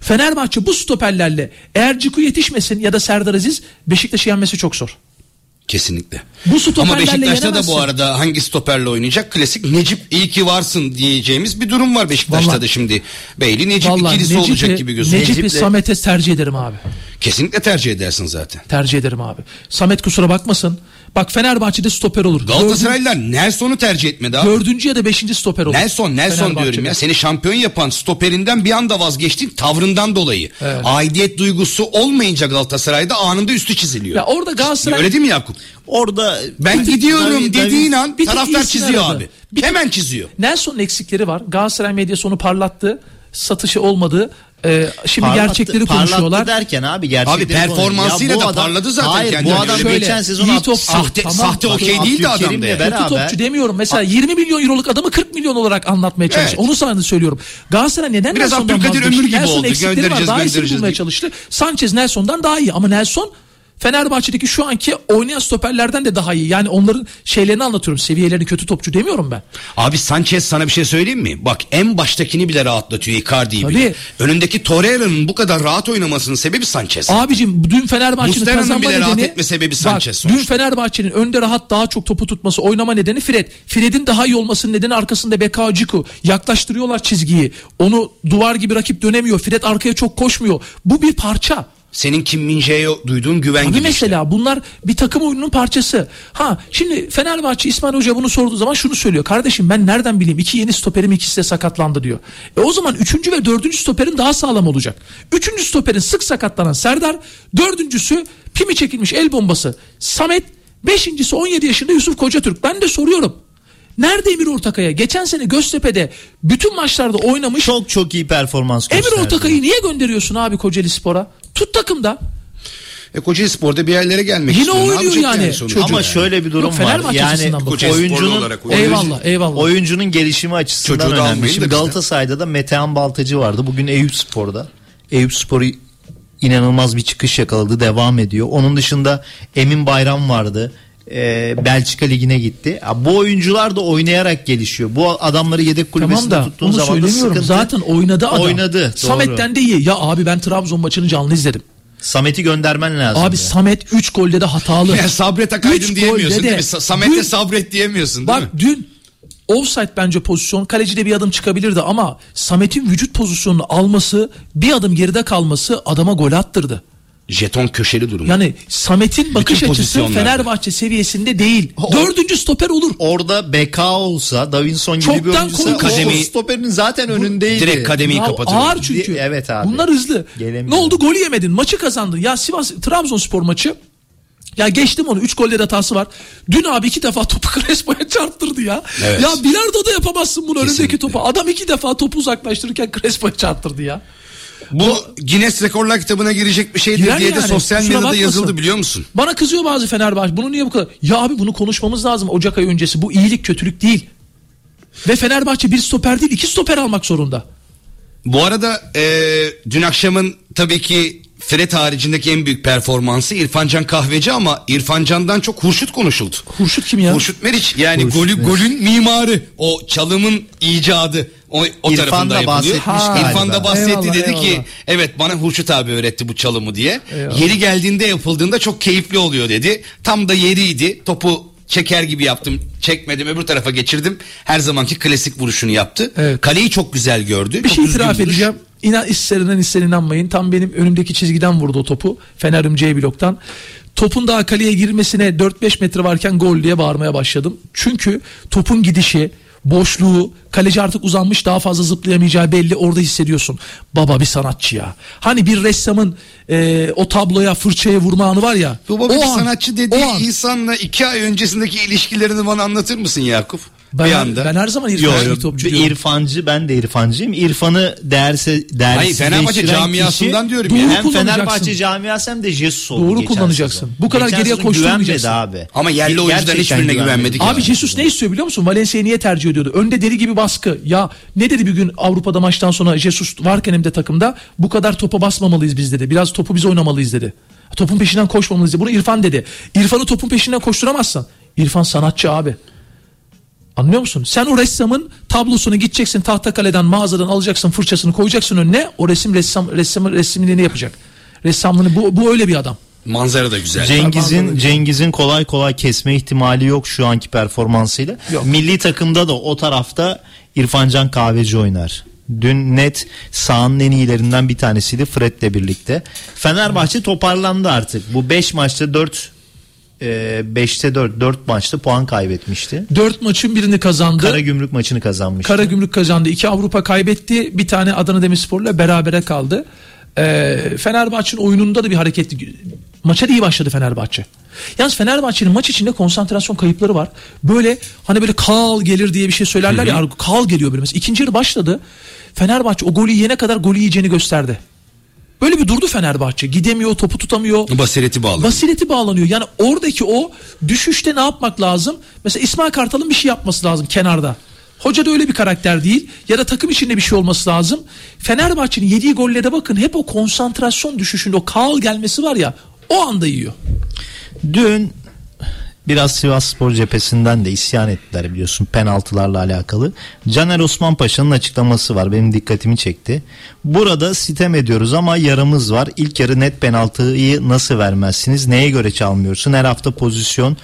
Speaker 10: Fenerbahçe bu stoperlerle eğer Ciku yetişmesin ya da Serdar Aziz Beşiktaş'ı yenmesi çok zor.
Speaker 2: Kesinlikle.
Speaker 10: Bu stoperlerle
Speaker 2: Ama Beşiktaş'ta da bu arada hangi stoperle oynayacak? Klasik Necip iyi ki varsın diyeceğimiz bir durum var Beşiktaş'ta
Speaker 10: Vallahi-
Speaker 2: da şimdi. Beyli Necip
Speaker 10: Vallahi
Speaker 2: ikilisi
Speaker 10: Necip'i,
Speaker 2: olacak gibi gözüküyor.
Speaker 10: Necip'i
Speaker 2: Necip'le-
Speaker 10: Samet'e tercih ederim abi.
Speaker 2: Kesinlikle tercih edersin zaten.
Speaker 10: Tercih ederim abi. Samet kusura bakmasın. Bak Fenerbahçe'de stoper olur.
Speaker 2: Galatasaraylılar Nelson'u tercih etmedi abi.
Speaker 10: Dördüncü ya da beşinci stoper olur.
Speaker 2: Nelson Nelson diyorum ya. Seni şampiyon yapan stoperinden bir anda vazgeçtin tavrından dolayı.
Speaker 10: Evet.
Speaker 2: Aidiyet duygusu olmayınca Galatasaray'da anında üstü çiziliyor.
Speaker 10: Ya orada Galatasaray
Speaker 2: Öyle değil mi Yakup?
Speaker 4: Orada
Speaker 2: Ben gidiyorum
Speaker 4: David-
Speaker 2: dediğin an
Speaker 10: bir tık
Speaker 2: taraftar çiziyor
Speaker 10: aradı.
Speaker 2: abi.
Speaker 10: Bir tık-
Speaker 2: Hemen çiziyor.
Speaker 10: Nelson'un eksikleri var. Galatasaray medyası onu parlattı. Satışı olmadı. Ee, şimdi
Speaker 4: Parlattı-
Speaker 10: gerçekleri konuşuyorlar.
Speaker 4: derken abi gerçekleri
Speaker 2: Abi performansıyla da parladı zaten
Speaker 4: Hayır
Speaker 2: kendini.
Speaker 4: bu adam
Speaker 2: Şöyle,
Speaker 4: geçen sezon
Speaker 10: iyi topçu.
Speaker 2: Sahte,
Speaker 10: Tamam.
Speaker 2: sahte okey değildi adam
Speaker 4: beraber-
Speaker 10: Kötü topçu demiyorum. Mesela 20 milyon euroluk adamı 40 milyon olarak anlatmaya çalıştı.
Speaker 2: Evet.
Speaker 10: Onu sana söylüyorum. Galatasaray neden
Speaker 2: Biraz
Speaker 10: Nelson'dan
Speaker 2: Abdülkadir
Speaker 10: vazgeçti?
Speaker 2: Ömür gibi
Speaker 10: Nelson'un
Speaker 2: oldu.
Speaker 10: eksikleri var.
Speaker 2: Göndereceğiz,
Speaker 10: Daha iyisini
Speaker 2: göndereceğiz
Speaker 10: bulmaya
Speaker 2: diye.
Speaker 10: çalıştı. Sanchez Nelson'dan daha iyi ama Nelson Fenerbahçe'deki şu anki oynayan stoperlerden de daha iyi. Yani onların şeylerini anlatıyorum. Seviyelerini kötü topçu demiyorum ben.
Speaker 2: Abi Sanchez sana bir şey söyleyeyim mi? Bak en baştakini bile rahatlatıyor Icardi'yi bile. Önündeki Torreira'nın bu kadar rahat oynamasının sebebi Sanchez.
Speaker 10: Abicim dün Fenerbahçe'nin kazanma
Speaker 2: bile rahat etme sebebi
Speaker 10: bak,
Speaker 2: Sanchez
Speaker 10: dün
Speaker 2: sonuçta.
Speaker 10: Fenerbahçe'nin önde rahat daha çok topu tutması oynama nedeni Fred. Fred'in daha iyi olmasının nedeni arkasında Beka Ciku. Yaklaştırıyorlar çizgiyi. Onu duvar gibi rakip dönemiyor. Fred arkaya çok koşmuyor. Bu bir parça.
Speaker 2: Senin Kim Min-jae'ye duyduğun güven
Speaker 10: Abi
Speaker 2: gibi
Speaker 10: mesela bunlar bir takım oyununun parçası. Ha şimdi Fenerbahçe İsmail Hoca bunu sorduğu zaman şunu söylüyor. Kardeşim ben nereden bileyim iki yeni stoperim ikisi de sakatlandı diyor. E o zaman üçüncü ve dördüncü stoperin daha sağlam olacak. Üçüncü stoperin sık sakatlanan Serdar. Dördüncüsü pimi çekilmiş el bombası. Samet Beşincisi 17 yaşında Yusuf Kocatürk. Ben de soruyorum. Nerede Emir Ortakaya? Geçen sene Göztepe'de bütün maçlarda oynamış.
Speaker 4: Çok çok iyi performans
Speaker 10: Emir
Speaker 4: gösterdi.
Speaker 10: Ortakay'ı niye gönderiyorsun abi Kocaeli Spor'a? Tut takımda.
Speaker 2: E, Kocaeli Spor'da bir yerlere gelmek
Speaker 10: Yine
Speaker 2: istiyor.
Speaker 10: Oynuyor yani çocuk.
Speaker 4: Ama şöyle bir durum
Speaker 10: Yok,
Speaker 4: var. Yani oyuncunun
Speaker 2: olarak.
Speaker 10: Eyvallah eyvallah.
Speaker 4: oyuncunun gelişimi açısından
Speaker 2: Çocuğu da
Speaker 4: önemli. Şimdi. Galatasaray'da da Metehan Baltacı vardı. Bugün Eyüp Spor'da. Eyüp Spor'u inanılmaz bir çıkış yakaladı. Devam ediyor. Onun dışında Emin Bayram vardı. Ee, Belçika Ligi'ne gitti. Ya bu oyuncular da oynayarak gelişiyor. Bu adamları yedek kulübesinde
Speaker 10: Tamam da
Speaker 4: tuttuğun zaman da
Speaker 10: söylemiyorum.
Speaker 4: sıkıntı.
Speaker 10: Zaten oynadı adam.
Speaker 4: Oynadı, doğru.
Speaker 10: Samet'ten de iyi. Ya abi ben Trabzon maçını canlı izledim.
Speaker 4: Samet'i göndermen lazım.
Speaker 10: Abi Samet 3 golde de hatalı.
Speaker 2: Ya sabret
Speaker 10: Üç
Speaker 2: akaydın diyemiyorsun
Speaker 10: golde
Speaker 2: değil
Speaker 10: de-
Speaker 2: mi? Sa- Samet'e
Speaker 10: Dün-
Speaker 2: sabret diyemiyorsun değil
Speaker 10: Bak
Speaker 2: mi?
Speaker 10: dün offside bence pozisyon. Kalecide bir adım çıkabilirdi ama Samet'in vücut pozisyonunu alması, bir adım geride kalması adama gol attırdı.
Speaker 2: Jeton köşeli durum.
Speaker 10: Yani Samet'in bakış açısı
Speaker 2: pozisyonlarda.
Speaker 10: Fenerbahçe seviyesinde değil.
Speaker 4: O-
Speaker 10: Dördüncü stoper olur.
Speaker 4: Orada BK olsa, Davinson gibi
Speaker 10: Çoktan
Speaker 4: bir oyuncuysa
Speaker 10: koy-
Speaker 4: o
Speaker 2: Kademi-
Speaker 4: stoperin zaten önündeydi.
Speaker 2: Direkt kademeyi
Speaker 10: Ya
Speaker 2: kapatır.
Speaker 10: ağır çünkü.
Speaker 4: Evet abi.
Speaker 10: Bunlar hızlı.
Speaker 4: Gelemiyor.
Speaker 10: Ne oldu? Golü yemedin. Maçı kazandın. Ya Sivas Trabzonspor maçı ya geçtim onu. 3 goller hatası var. Dün abi iki defa topu Crespo'ya çarptırdı ya.
Speaker 2: Evet.
Speaker 10: Ya bilardo da yapamazsın bunu önündeki
Speaker 2: Kesinlikle.
Speaker 10: topu. Adam iki defa topu uzaklaştırırken Crespo'ya çarptırdı ya.
Speaker 2: Bu Guinness Rekorlar kitabına girecek bir
Speaker 10: Girer
Speaker 2: diye de
Speaker 10: yani.
Speaker 2: sosyal
Speaker 10: Kusura
Speaker 2: medyada
Speaker 10: bakmasın.
Speaker 2: yazıldı biliyor musun?
Speaker 10: Bana kızıyor bazı Fenerbahçe. Bunu niye bu kadar? Ya abi bunu konuşmamız lazım Ocak ayı öncesi. Bu iyilik kötülük değil. Ve Fenerbahçe bir stoper değil iki stoper almak zorunda.
Speaker 2: Bu arada e, dün akşamın tabii ki Fred haricindeki en büyük performansı İrfancan Kahveci ama İrfancan'dan çok Hurşut konuşuldu.
Speaker 10: Hurşut kim ya?
Speaker 2: Hurşut Meriç yani
Speaker 4: Hurşut
Speaker 2: golü,
Speaker 4: Meriç.
Speaker 2: golün mimarı o çalımın icadı o, o
Speaker 4: İrfan
Speaker 2: tarafında
Speaker 4: da
Speaker 2: yapılıyor.
Speaker 4: bahsetmiş
Speaker 10: Ha.
Speaker 2: İrfan da bahsetti
Speaker 10: Eyvallah,
Speaker 2: dedi ki
Speaker 10: eyvallah.
Speaker 2: evet bana Hurşut abi öğretti bu çalımı diye.
Speaker 10: Eyvallah.
Speaker 2: Yeri geldiğinde yapıldığında çok keyifli oluyor dedi. Tam da yeriydi topu çeker gibi yaptım çekmedim öbür tarafa geçirdim. Her zamanki klasik vuruşunu yaptı.
Speaker 10: Evet.
Speaker 2: Kaleyi çok güzel gördü.
Speaker 10: Bir
Speaker 2: Çok
Speaker 10: şey itiraf
Speaker 2: vuruş.
Speaker 10: İnan ister ister inanmayın. Tam benim önümdeki çizgiden vurdu o topu. Fener'im C bloktan. Topun daha kaleye girmesine 4-5 metre varken gol diye bağırmaya başladım. Çünkü topun gidişi, boşluğu, kaleci artık uzanmış daha fazla zıplayamayacağı belli orada hissediyorsun. Baba bir sanatçı ya. Hani bir ressamın e, o tabloya fırçaya vurma anı var ya.
Speaker 2: Baba
Speaker 10: o
Speaker 2: bir
Speaker 10: an,
Speaker 2: sanatçı dediği
Speaker 10: an.
Speaker 2: insanla iki ay öncesindeki ilişkilerini bana anlatır mısın Yakup?
Speaker 10: Ben,
Speaker 2: bir anda.
Speaker 10: ben her zaman
Speaker 4: Yok
Speaker 10: İrfan
Speaker 4: yok.
Speaker 10: topçu
Speaker 4: Bir
Speaker 10: diyorum.
Speaker 4: İrfancı ben de İrfancıyım. İrfan'ı değerse
Speaker 2: Hayır
Speaker 4: değersizleştiren
Speaker 2: Fenerbahçe
Speaker 4: kişi
Speaker 2: camiasından diyorum
Speaker 10: Doğru
Speaker 2: ya.
Speaker 4: hem. Fenerbahçe camiası hem de Jesus oldu
Speaker 10: Doğru kullanacaksın.
Speaker 4: sezon.
Speaker 10: Bu kadar
Speaker 4: Geçen
Speaker 10: geriye koşturmayacaksın.
Speaker 4: abi.
Speaker 2: Ama yerli
Speaker 4: Gerçekten
Speaker 2: hiçbirine
Speaker 4: güvenmedi.
Speaker 2: güvenmedik.
Speaker 10: Abi
Speaker 2: Ya.
Speaker 10: Jesus ne istiyor biliyor musun? Valencia'yı niye tercih ediyordu? Önde deli gibi baskı. Ya ne dedi bir gün Avrupa'da maçtan sonra Jesus varken hem de takımda bu kadar topa basmamalıyız biz dedi. Biraz topu biz oynamalıyız dedi. Topun peşinden koşmamalıyız dedi. Bunu İrfan dedi. İrfan'ı topun peşinden koşturamazsan. İrfan sanatçı abi. Anlıyor musun? Sen o ressamın tablosunu gideceksin tahtakaleden mağazadan alacaksın fırçasını koyacaksın önüne. O resim ressam ressamın resmini yapacak. Ressamlığını bu, bu öyle bir adam.
Speaker 2: Manzara da güzel.
Speaker 4: Cengiz'in Cengiz'in kolay kolay kesme ihtimali yok şu anki performansıyla.
Speaker 10: Yok.
Speaker 4: Milli takımda da o tarafta İrfancan Kahveci oynar. Dün net sahanın en iyilerinden bir tanesiydi Fred'le birlikte. Fenerbahçe toparlandı artık. Bu 5 maçta 4 5'te 4 4 maçta puan kaybetmişti.
Speaker 10: Dört maçın birini kazandı.
Speaker 4: Karagümrük maçını kazanmıştı.
Speaker 10: Karagümrük kazandı. İki Avrupa kaybetti. Bir tane Adana Demirspor'la berabere kaldı. Ee, Fenerbahçe'nin oyununda da bir hareketli. Maça da iyi başladı Fenerbahçe. Yalnız Fenerbahçe'nin maç içinde konsantrasyon kayıpları var. Böyle hani böyle kal gelir diye bir şey söylerler ya. Kal geliyor böyle mesela. İkinci yarı başladı. Fenerbahçe o golü yiyene kadar golü yiyeceğini gösterdi. Böyle bir durdu Fenerbahçe. Gidemiyor, topu tutamıyor.
Speaker 2: Basireti bağlı.
Speaker 10: Basireti bağlanıyor. Yani oradaki o düşüşte ne yapmak lazım? Mesela İsmail Kartal'ın bir şey yapması lazım kenarda. Hoca da öyle bir karakter değil. Ya da takım içinde bir şey olması lazım. Fenerbahçe'nin yediği gollere bakın. Hep o konsantrasyon düşüşünde o kal gelmesi var ya. O anda yiyor.
Speaker 4: Dün biraz Sivas Spor cephesinden de isyan ettiler biliyorsun penaltılarla alakalı. Caner Osman Paşa'nın açıklaması var benim dikkatimi çekti. Burada sitem ediyoruz ama yarımız var. İlk yarı net penaltıyı nasıl vermezsiniz? Neye göre çalmıyorsun? Her hafta pozisyon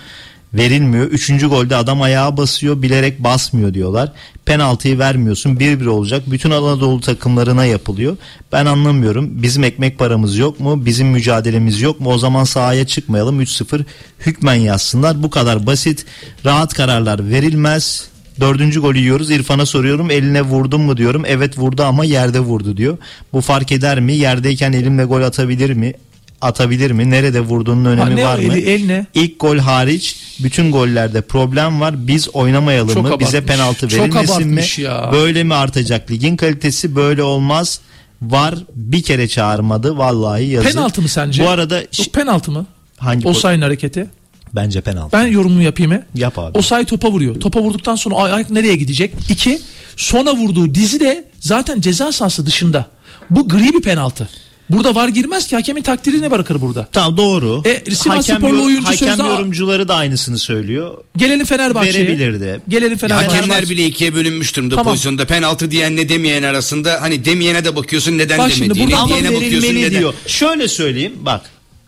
Speaker 4: verilmiyor. Üçüncü golde adam ayağa basıyor bilerek basmıyor diyorlar. Penaltıyı vermiyorsun 1-1 olacak. Bütün Anadolu takımlarına yapılıyor. Ben anlamıyorum. Bizim ekmek paramız yok mu? Bizim mücadelemiz yok mu? O zaman sahaya çıkmayalım. 3-0 hükmen yazsınlar. Bu kadar basit. Rahat kararlar verilmez. Dördüncü golü yiyoruz. İrfan'a soruyorum eline vurdun mu diyorum. Evet vurdu ama yerde vurdu diyor. Bu fark eder mi? Yerdeyken elimle gol atabilir mi? Atabilir mi? Nerede vurduğunun önemi
Speaker 10: ne o
Speaker 4: var mı?
Speaker 10: eli, el ne?
Speaker 4: İlk gol hariç bütün gollerde problem var. Biz oynamayalım
Speaker 10: Çok
Speaker 4: mı? Bize
Speaker 10: abartmış.
Speaker 4: penaltı
Speaker 10: Çok
Speaker 4: verilmesin mi?
Speaker 10: ya.
Speaker 4: Böyle mi artacak? Ligin kalitesi böyle olmaz. Var bir kere çağırmadı vallahi yazık.
Speaker 10: Penaltı mı sence?
Speaker 4: Bu arada
Speaker 10: Yok, penaltı mı?
Speaker 4: hangi
Speaker 10: Osayi'nin hareketi.
Speaker 4: bence penaltı.
Speaker 10: Ben yorumumu yapayım mı?
Speaker 4: Yap abi.
Speaker 10: Osayi topa vuruyor. Topa vurduktan sonra ay- ayak nereye gidecek? İki, sona vurduğu dizi de zaten ceza sahası dışında. Bu gri bir penaltı. Burada var girmez ki hakemin takdirini bırakır burada.
Speaker 4: Tamam doğru.
Speaker 10: E, Sivas
Speaker 4: hakem
Speaker 10: Sporlu oyuncu
Speaker 4: hakem
Speaker 10: sözde-
Speaker 4: yorumcuları da aynısını söylüyor.
Speaker 10: Gelelim Fenerbahçe'ye.
Speaker 4: Verebilirdi.
Speaker 10: Gelelim Fenerbahçe'ye.
Speaker 2: Hakemler bile ikiye bölünmüş durumda
Speaker 10: Tamam.
Speaker 2: pozisyonda. Penaltı diyen ne demeyen arasında hani demeyene de bakıyorsun neden
Speaker 10: Bak şimdi
Speaker 2: demediğine,
Speaker 10: burada
Speaker 4: Ama
Speaker 2: diyene bakıyorsun neden.
Speaker 4: diyor. Şöyle söyleyeyim bak.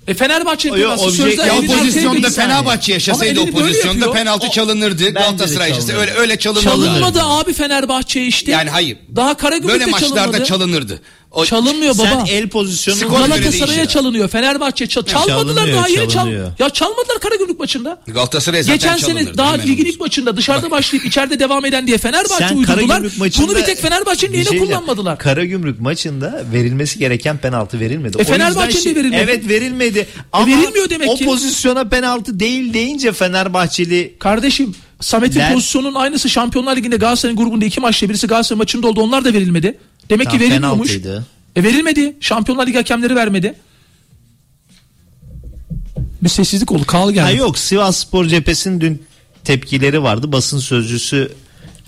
Speaker 10: E penaltısı
Speaker 4: objek-
Speaker 10: sözde
Speaker 4: ya
Speaker 2: o pozisyonda. Fenerbahçe yaşasaydı o pozisyonda penaltı çalınırdı. Galatasaray yaşasa
Speaker 4: çalınırdı.
Speaker 2: öyle öyle çalınırdı.
Speaker 10: Çalınmadı abi Fenerbahçe işte.
Speaker 2: Yani hayır.
Speaker 10: Daha Karagümrük'te
Speaker 2: Böyle maçlarda
Speaker 10: çalınmadı.
Speaker 2: çalınırdı. O,
Speaker 10: Çalınmıyor
Speaker 4: Sen
Speaker 10: baba.
Speaker 4: el pozisyonu
Speaker 2: Skor
Speaker 10: Galatasaray'a
Speaker 2: değişir.
Speaker 10: çalınıyor. Fenerbahçe çal çalmadılar daha yeni çal. Ya çalmadılar Karagümrük maçında.
Speaker 2: Galatasaray zaten
Speaker 10: Geçen sene daha ligin ilk maçında dışarıda başlayıp içeride devam eden diye Fenerbahçe
Speaker 4: Sen
Speaker 10: uydurdular.
Speaker 4: Maçında
Speaker 10: Bunu bir tek Fenerbahçe'nin
Speaker 4: şey diyeceğim.
Speaker 10: kullanmadılar.
Speaker 4: Karagümrük maçında verilmesi gereken penaltı verilmedi. O yüzden
Speaker 10: Fenerbahçe'nin
Speaker 4: şi-
Speaker 10: verilmedi.
Speaker 4: Evet verilmedi. Ama
Speaker 10: verilmiyor demek
Speaker 4: o
Speaker 10: ki.
Speaker 4: pozisyona penaltı değil deyince Fenerbahçeli
Speaker 10: Kardeşim Samet'in pozisyonunun aynısı Şampiyonlar Ligi'nde Galatasaray'ın grubunda iki maçta birisi Galatasaray maçında oldu. Onlar da verilmedi. Demek
Speaker 4: Tamam,
Speaker 10: ki verilmiyormuş.
Speaker 4: penaltıydı.
Speaker 10: E verilmedi. Şampiyonlar Ligi hakemleri vermedi. Bir sessizlik oldu. Kal geldi.
Speaker 4: Ha yok Sivas Spor cephesinin dün tepkileri vardı. Basın sözcüsü